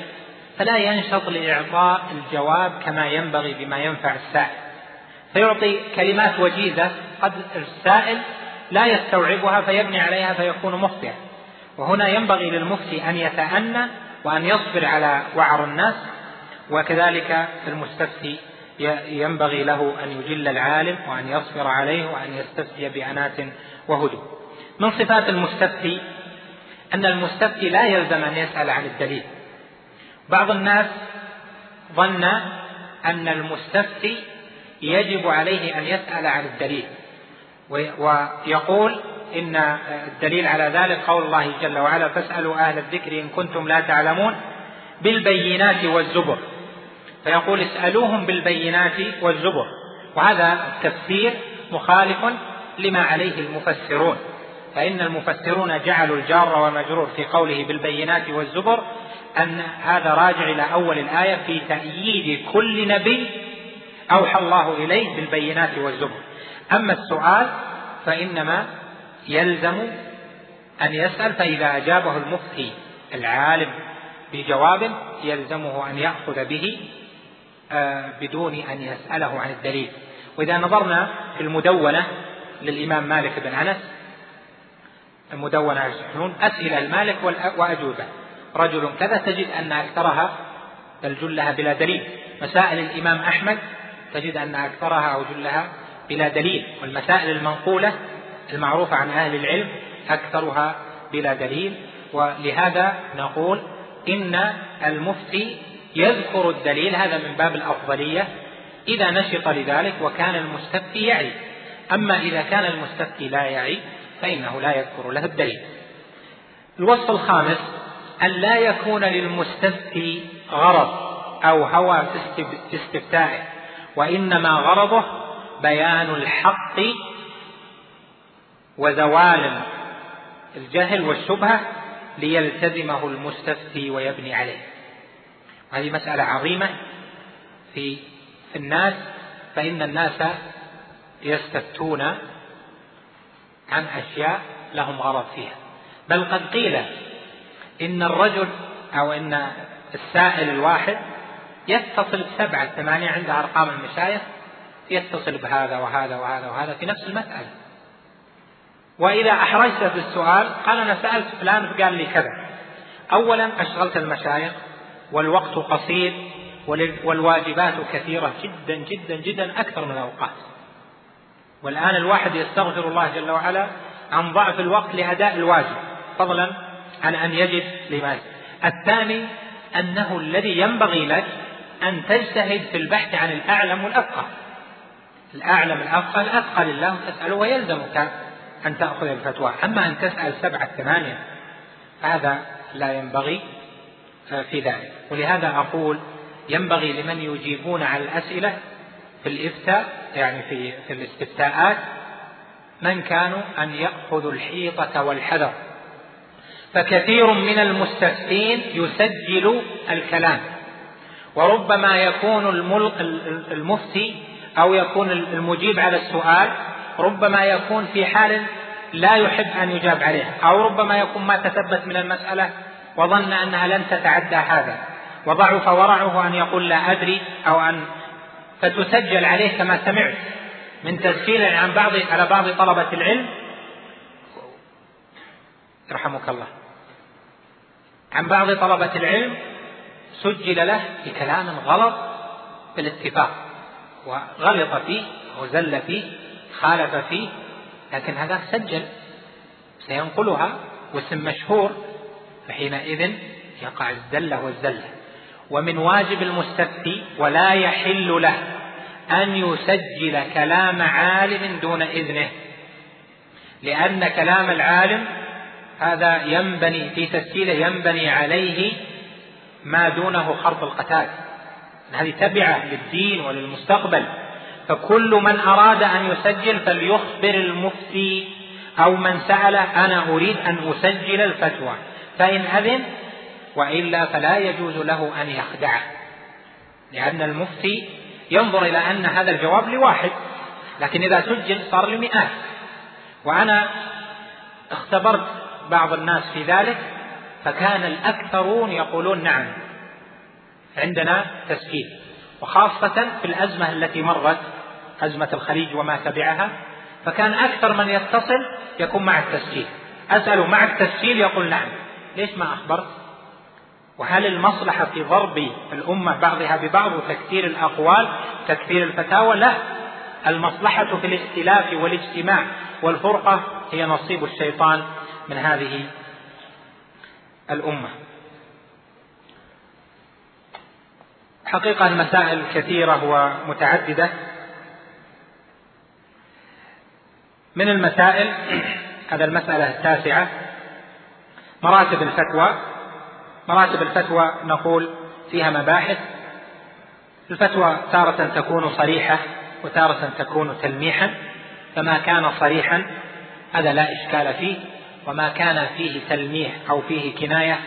فلا ينشط لإعطاء الجواب كما ينبغي بما ينفع السائل. فيعطي كلمات وجيزة قد السائل لا يستوعبها فيبني عليها فيكون مخطئا. وهنا ينبغي للمفتي أن يتأنى وأن يصبر على وعر الناس وكذلك المستفتي ينبغي له أن يجل العالم وأن يصبر عليه وأن يستفتي بأنات وهدوء. من صفات المستفتي؟ أن المستفتي لا يلزم أن يسأل عن الدليل. بعض الناس ظن أن المستفتي يجب عليه أن يسأل عن الدليل ويقول إن الدليل على ذلك قول الله جل وعلا فاسألوا أهل الذكر إن كنتم لا تعلمون بالبينات والزبر. فيقول اسألوهم بالبينات والزبر. وهذا التفسير مخالف لما عليه المفسرون. فإن المفسرون جعلوا الجار ومجرور في قوله بالبينات والزبر أن هذا راجع إلى أول الآية في تأييد كل نبي أوحى الله إليه بالبينات والزبر. أما السؤال فإنما يلزم أن يسأل فإذا أجابه المفتي العالم بجواب يلزمه أن يأخذ به آه، بدون أن يسأله عن الدليل. وإذا نظرنا في المدونة للإمام مالك بن أنس المدونة السحنون أسئلة المالك وأجوبة. رجل كذا تجد أن أكثرها بل جلها بلا دليل. مسائل الإمام أحمد تجد أن أكثرها أو جلها بلا دليل. والمسائل المنقولة المعروفة عن أهل العلم أكثرها بلا دليل ولهذا نقول إن المفتي يذكر الدليل هذا من باب الأفضلية إذا نشط لذلك وكان المستفتي يعي. أما إذا كان المستفتي لا يعي فإنه لا يذكر له الدليل. الوصف الخامس أن لا يكون للمستفتي غرض أو هوى في استفتائه وإنما غرضه بيان الحق وزوال الجهل والشبهة ليلتزمه المستفتي ويبني عليه. هذه مسألة عظيمة في الناس فإن الناس يستفتون عن أشياء لهم غرض فيها. بل قد قيل إن الرجل أو إن السائل الواحد يتصل بسبعة ثمانية عند أرقام المشايخ يتصل بهذا وهذا وهذا وهذا في نفس المسألة. وإذا أحرجت بالسؤال قال أنا سألت فلان فقال لي كذا. أولا أشغلت المشايخ والوقت قصير والواجبات كثيرة جدا جدا جدا أكثر من الأوقات. والآن الواحد يستغفر الله جل وعلا عن ضعف الوقت لأداء الواجب. فضلا عن أن يجد لما الثاني أنه الذي ينبغي لك أن تجتهد في البحث عن الأعلم والأفقه الأعلم الأفقه الأثقل لله تسأله ويلزمك أن تأخذ الفتوى. أما أن تسأل سبعة ثمانية هذا لا ينبغي في ذلك. ولهذا أقول ينبغي لمن يجيبون على الأسئلة في الإفتاء يعني في في الاستفتاءات من كانوا أن يأخذوا الحيطة والحذر. فكثير من المستفتين يسجل الكلام. وربما يكون المفتي أو يكون المجيب على السؤال ربما يكون في حال لا يحب أن يجاب عليه أو ربما يكون ما تثبت من المسألة وظن أنها لن تتعدى هذا. وضعف ورعه أن يقول لا أدري أو أن فتسجل عليه كما سمعت من تسجيل عن بعض على بعض طلبة العلم. يرحمك الله. عن بعض طلبة العلم سجل له بكلام غلط بالاتفاق وغلط فيه وزل فيه. خالف فيه لكن هذا سجل سينقلها واسم مشهور فحينئذ يقع الزلة والزلة. ومن واجب المستفتي ولا يحل له أن يسجل كلام عالم دون إذنه لأن كلام العالم هذا ينبني في تسجيله ينبني عليه ما دونه خرط القتال. هذه تبعة للدين وللمستقبل. فكل من أراد أن يسجل فليخبر المفتي أو من سأله أنا أريد أن أسجل الفتوى. فإن أذن وإلا فلا يجوز له أن يخدعه لأن المفتي ينظر إلى أن هذا الجواب لواحد لكن إذا سجل صار لمئات. وأنا اختبرت بعض الناس في ذلك فكان الأكثرون يقولون نعم عندنا تسجيل وخاصة في الأزمة التي مرت أزمة الخليج وما تبعها فكان أكثر من يتصل يكون مع التسجيل. أسأله مع التسجيل يقول نعم. ليش ما أخبرت وهل المصلحة في ضرب الأمة بعضها ببعض وتكثير الأقوال تكثير الفتاوى؟ لا. المصلحة في الائتلاف والاجتماع والفرقة هي نصيب الشيطان من هذه الأمة. حقيقة المسائل كثيرة ومتعددة. من المسائل هذا المسألة التاسعة مراتب الفتوى. مراتب الفتوى نقول فيها مباحث. الفتوى تارة تكون صريحة وتارة تكون تلميحا. فما كان صريحا هذا لا إشكال فيه. وما كان فيه تلميح أو فيه كناية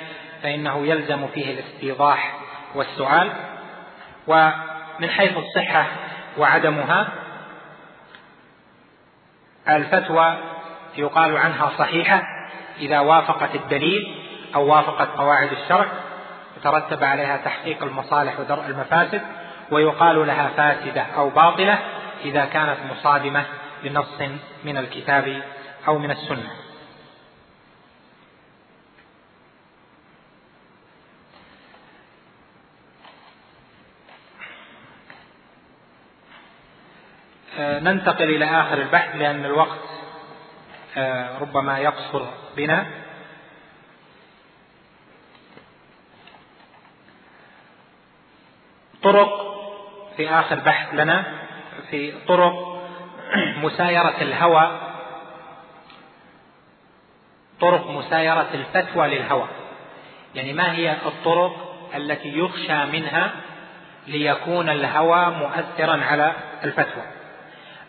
فإنه يلزم فيه الاستيضاح والسؤال. ومن حيث الصحة وعدمها الفتوى يقال عنها صحيحة إذا وافقت الدليل أو وافقت قواعد الشرع يترتب عليها تحقيق المصالح ودرء المفاسد ويقال لها فاسدة أو باطلة إذا كانت مصادمة لنص من الكتاب أو من السنة آه، ننتقل إلى آخر البحث لأن الوقت آه، ربما يقصر بنا. طرق في آخر بحث لنا في طرق مسايرة الهوى. طرق مسايرة الفتوى للهوى. يعني ما هي الطرق التي يخشى منها ليكون الهوى مؤثرا على الفتوى؟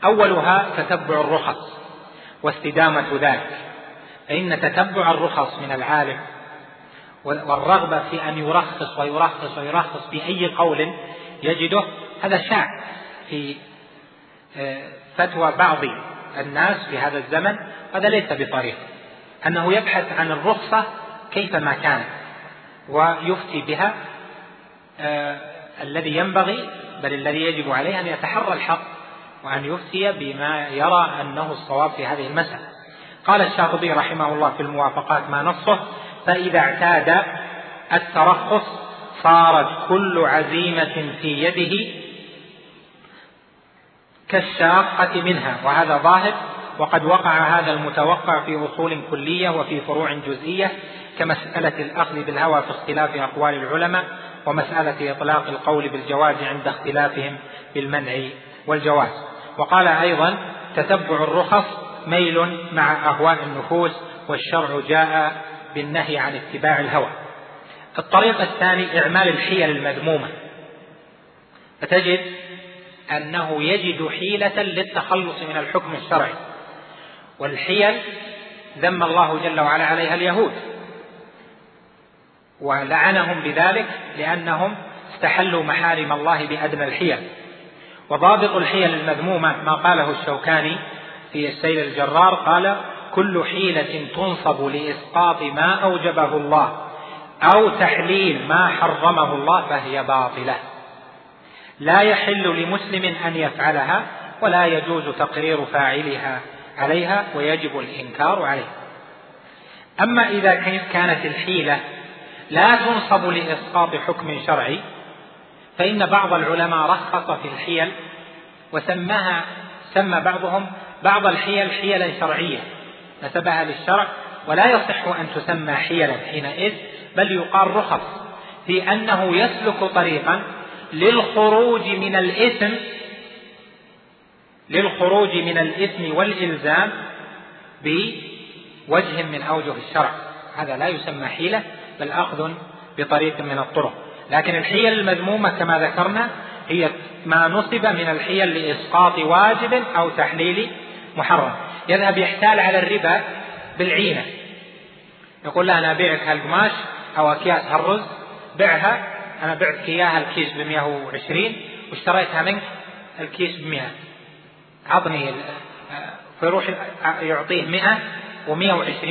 أولها تتبع الرخص واستدامة ذلك فإن تتبع الرخص من العالم والرغبة في أن يرخص ويرخص ويرخص بأي قول يجده هذا شاع في آه، فتوى بعض الناس في هذا الزمن هذا ليس بطريق أنه يبحث عن الرخصة كيفما كانت ويفتي بها آه، الذي ينبغي بل الذي يجب عليه أن يتحرى الحق وأن يفتي بما يرى أنه الصواب في هذه المسألة. قال الشاطبي رحمه الله في الموافقات ما نصه فإذا اعتاد الترخص صارت كل عزيمة في يده كالشاقة منها وهذا ظاهر وقد وقع هذا المتوقع في أصول كلية وفي فروع جزئية كمسألة الأخذ بالهوى في اختلاف أقوال العلماء ومسألة إطلاق القول بالجواز عند اختلافهم بالمنع والجواز. وقال أيضا تتبع الرخص ميل مع أهواء النفوس والشرع جاء بالنهي عن اتباع الهوى. الطريق الثاني إعمال الحيل المذمومة. فتجد أنه يجد حيلة للتخلص من الحكم الشرعي. والحيل ذم الله جل وعلا عليها اليهود. ولعنهم بذلك لأنهم استحلوا محارم الله بأدنى الحيل. وضابط الحيل المذمومة ما قاله الشوكاني في السيل الجرار قال كل حيلة تنصب لإسقاط ما أوجبه الله أو تحليل ما حرمه الله فهي باطلة. لا يحل لمسلم أن يفعلها ولا يجوز تقرير فاعلها عليها ويجب الإنكار عليها أما إذا كانت الحيلة لا تنصب لإسقاط حكم شرعي فإن بعض العلماء رخص في الحيل وسماها سمى بعضهم بعض الحيل حيلا شرعية نسبها للشرع ولا يصح أن تسمى حيلا حينئذ بل يقال رخص في أنه يسلك طريقا للخروج من الإثم للخروج من الإثم والإلزام بوجه من أوجه الشرع. هذا لا يسمى حيلة بل أخذ بطريق من الطرق. لكن الحيل المذمومة كما ذكرنا هي ما نصب من الحيل لإسقاط واجب أو تحليل محرم. يذهب يحتال على الربا بالعينة. يقول له أنا أبيعك هالقماش أو أكياس هالرز. بعها. أنا بعتك إياها الكيس ب 120 واشتريتها منك الكيس ب 100 عطني فيروح يعطيه 100 و120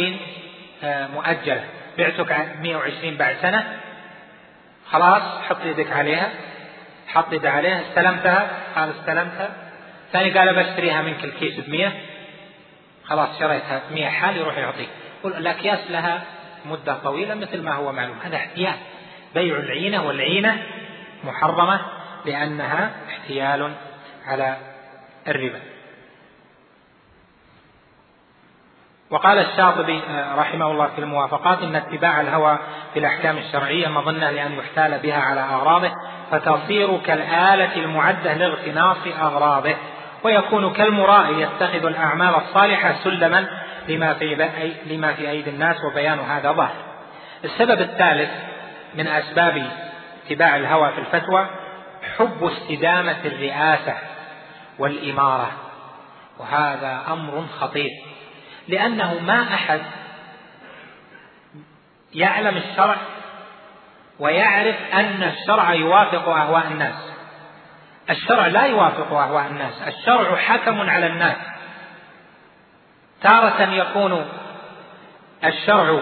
مؤجلة. بعتك 120 بعد سنة. خلاص حط يدك عليها. حط يده عليها استلمتها. قال استلمتها. ثاني قال بشتريها منك الكيس ب 100 خلاص شريتها 100 حال يروح يعطيك. الأكياس لها مدة طويلة مثل ما هو معلوم. هذا احتيال. بيع العينة والعينة محرمة لأنها احتيال على الربا. وقال الشاطبي آه، رحمه الله في الموافقات إن اتباع الهوى في الأحكام الشرعية مظنة لأن يحتال بها على أغراضه فتصير كالآلة المعدة لاغتناص أغراضه ويكون كالمراء يتخذ الأعمال الصالحة سلما لما في لما في أيدي الناس وبيان هذا ظاهر. السبب الثالث من أسباب اتباع الهوى في الفتوى حب استدامة الرئاسة والإمارة وهذا أمر خطير لأنه ما أحد يعلم الشرع ويعرف أن الشرع يوافق أهواء الناس. الشرع لا يوافق أهواء الناس. الشرع حكم على الناس. تارة يكون الشرع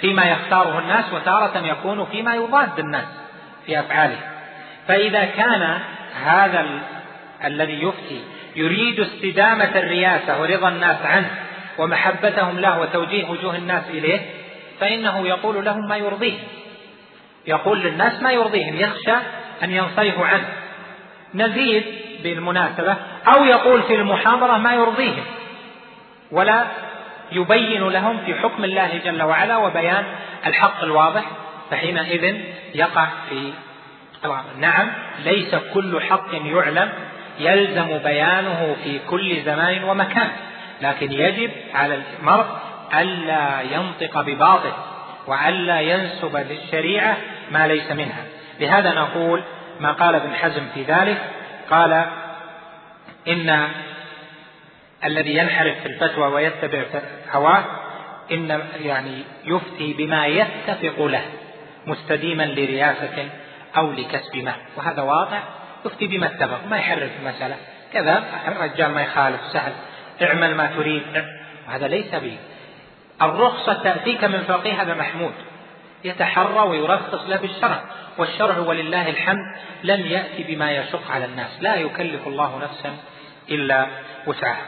فيما يختاره الناس وتارة يكون فيما يضاد الناس في أفعاله. فإذا كان هذا ال... الذي يفتي يريد استدامة الرياسة ورضا الناس عنه ومحبتهم له وتوجيه وجوه الناس إليه فإنه يقول لهم ما يرضيهم يقول للناس ما يرضيهم يخشى أن ينصرفوا عنه. نزيد بالمناسبة أو يقول في المحاضرة ما يرضيهم ولا يبين لهم في حكم الله جل وعلا وبيان الحق الواضح فحينئذ يقع في نعم ليس كل حق يعلم يلزم بيانه في كل زمان ومكان. لكن يجب على المرء ألا ينطق بباطل وألا ينسب للشريعة ما ليس منها. لهذا نقول ما قال ابن حزم في ذلك قال إن الذي ينحرف في الفتوى ويتبع هواه إن يعني يفتي بما يتفق له مستديما لرياسة أو لكسب مال وهذا واضح يفتي بما اتفق ما يحرف المسألة. كذا الرجال ما يخالف سهل. اعمل ما تريد. هذا ليس به الرخصة تأتيك من فقيه هذا محمود يتحرى ويرخص له بالشرع. والشرع ولله الحمد لم يأتي بما يشق على الناس. لا يكلف الله نفسا إلا وسعها.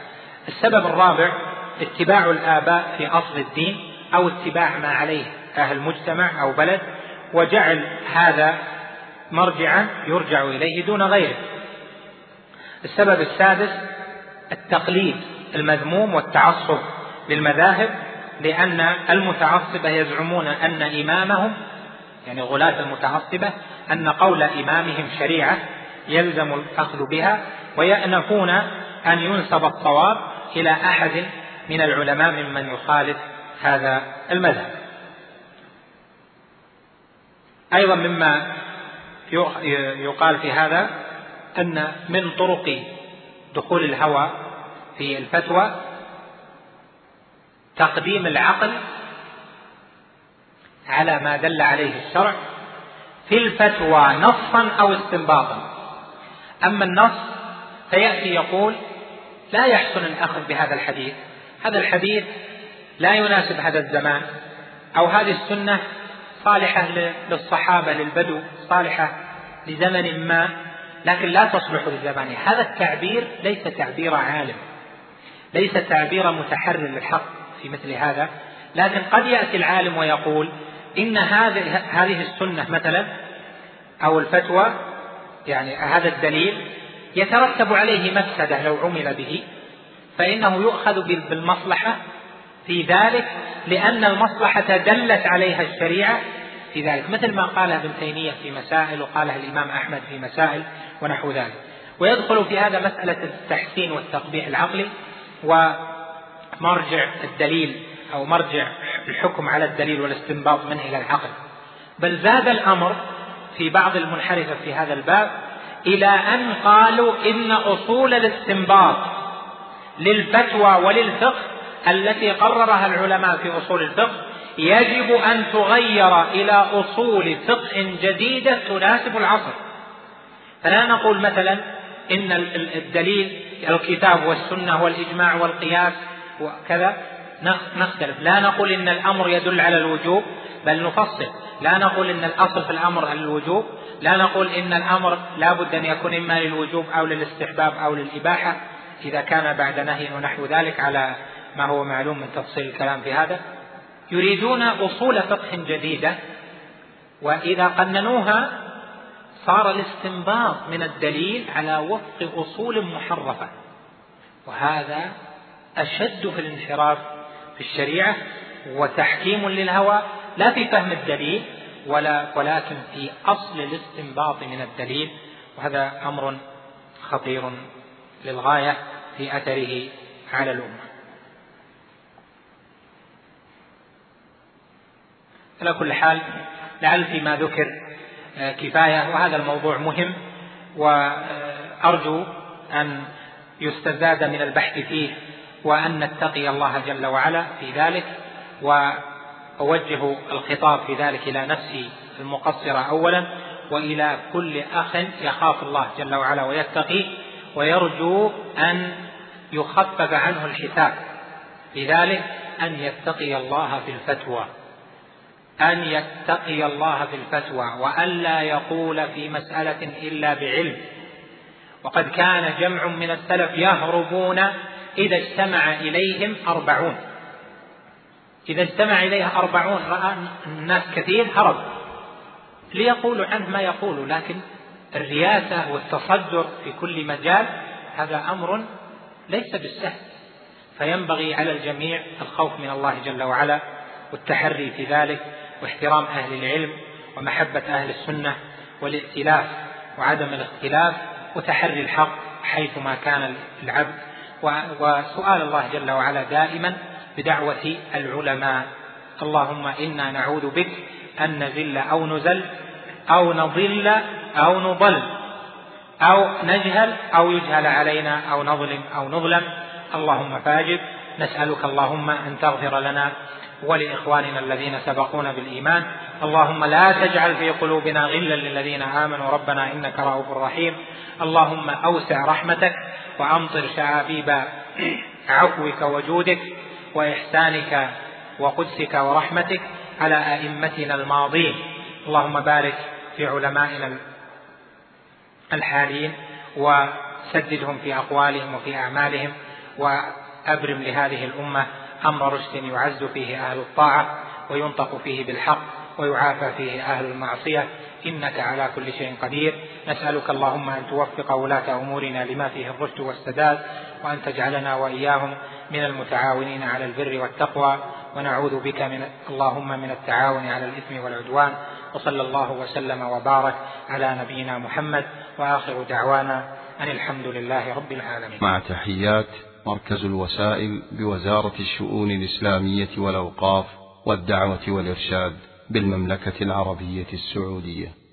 السبب الرابع اتباع الآباء في أصل الدين أو اتباع ما عليه أهل مجتمع أو بلد وجعل هذا مرجعا يرجع إليه دون غيره. السبب السادس التقليد. المذموم والتعصب للمذاهب لأن المتعصبة يزعمون أن إمامهم يعني غلاة المتعصبة أن قول إمامهم شريعة يلزم الأخذ بها ويأنفون أن ينسب الصواب إلى أحد من العلماء ممن يخالف هذا المذهب. أيضا مما يقال في هذا أن من طرق دخول الهوى في الفتوى تقديم العقل على ما دل عليه الشرع في الفتوى نصا أو استنباطا. أما النص فيأتي يقول لا يحسن الأخذ بهذا الحديث. هذا الحديث لا يناسب هذا الزمان أو هذه السنة صالحة للصحابة للبدو صالحة لزمن ما لكن لا تصلح لزمانه. هذا التعبير ليس تعبير عالم. ليس تعبير متحرر للحق في مثل هذا لكن قد يأتي العالم ويقول إن هذه هذه السنة مثلا أو الفتوى يعني هذا الدليل يترتب عليه مفسدة لو عمل به فإنه يؤخذ بالمصلحة في ذلك لأن المصلحة دلت عليها الشريعة في ذلك مثل ما قاله ابن تيمية في مسائل وقالها الإمام أحمد في مسائل ونحو ذلك. ويدخل في هذا مسألة التحسين والتقبيح العقلي ومرجع الدليل أو مرجع الحكم على الدليل والاستنباط منه إلى العقل. بل زاد الأمر في بعض المنحرفة في هذا الباب إلى أن قالوا إن أصول الاستنباط للفتوى وللفقه التي قررها العلماء في أصول الفقه يجب أن تغير إلى أصول فقه جديدة تناسب العصر. فلا نقول مثلا إن الدليل الكتاب والسنة والإجماع والقياس وكذا. نختلف. لا نقول إن الأمر يدل على الوجوب بل نفصل. لا نقول إن الأصل في الأمر الوجوب. لا نقول إن الأمر لا بد أن يكون إما للوجوب أو للاستحباب أو للإباحة. إذا كان بعد نهي ونحو ذلك على ما هو معلوم من تفصيل الكلام في هذا. يريدون أصول فقه جديدة وإذا قننوها صار الاستنباط من الدليل على وفق أصول محرفة. وهذا أشد في الانحراف في الشريعة وتحكيم للهوى لا في فهم الدليل ولا ولكن في أصل الاستنباط من الدليل. وهذا أمر خطير للغاية في أثره على الأمة. على كل حال لعل فيما ذكر كفاية وهذا الموضوع مهم وأرجو أن يستزاد من البحث فيه وأن نتقي الله جل وعلا في ذلك وأوجه الخطاب في ذلك إلى نفسي المقصرة أولا وإلى كل أخ يخاف الله جل وعلا ويتقي ويرجو أن يخفف عنه الحساب لذلك أن يتقي الله في الفتوى. أن يتقي الله في الفتوى وألا يقول في مسألة إلا بعلم. وقد كان جمع من السلف يهربون إذا اجتمع إليهم أربعون. إذا اجتمع إليه أربعون رأى الناس كثير هرب. ليقولوا عنه ما يقول لكن الرياسة والتصدر في كل مجال هذا أمر ليس بالسهل. فينبغي على الجميع الخوف من الله جل وعلا والتحري في ذلك. واحترام أهل العلم ومحبة أهل السنة والائتلاف وعدم الاختلاف وتحري الحق حيثما كان العبد. وسؤال الله جل وعلا دائما بدعوة العلماء. اللهم إنا نعوذ بك أن نزل أو نزل أو نضل أو نضل أو نجهل أو يجهل علينا أو نظلم أو نظلم. اللهم فاجب نسألك اللهم أن تغفر لنا ولإخواننا الذين سبقونا بالإيمان. اللهم لا تجعل في قلوبنا غلا للذين آمنوا. ربنا إنك رؤوف رحيم. اللهم أوسع رحمتك وأمطر شعابيب عفوك وجودك وإحسانك وقدسك ورحمتك على أئمتنا الماضين. اللهم بارك في علمائنا الحالين وسددهم في أقوالهم وفي أعمالهم وأبرم لهذه الأمة أمر رشد يعز فيه أهل الطاعة وينطق فيه بالحق ويعافى فيه أهل المعصية. إنك على كل شيء قدير. نسألك اللهم أن توفق ولاة أمورنا لما فيه الرشد والسداد وأن تجعلنا وإياهم من المتعاونين على البر والتقوى. ونعوذ بك من اللهم من التعاون على الإثم والعدوان. وصلى الله وسلم وبارك على نبينا محمد. وآخر دعوانا أن الحمد لله رب العالمين. مع تحيات مركز الوسائل بوزارة الشؤون الإسلامية والأوقاف والدعوة والإرشاد بالمملكة العربية السعودية.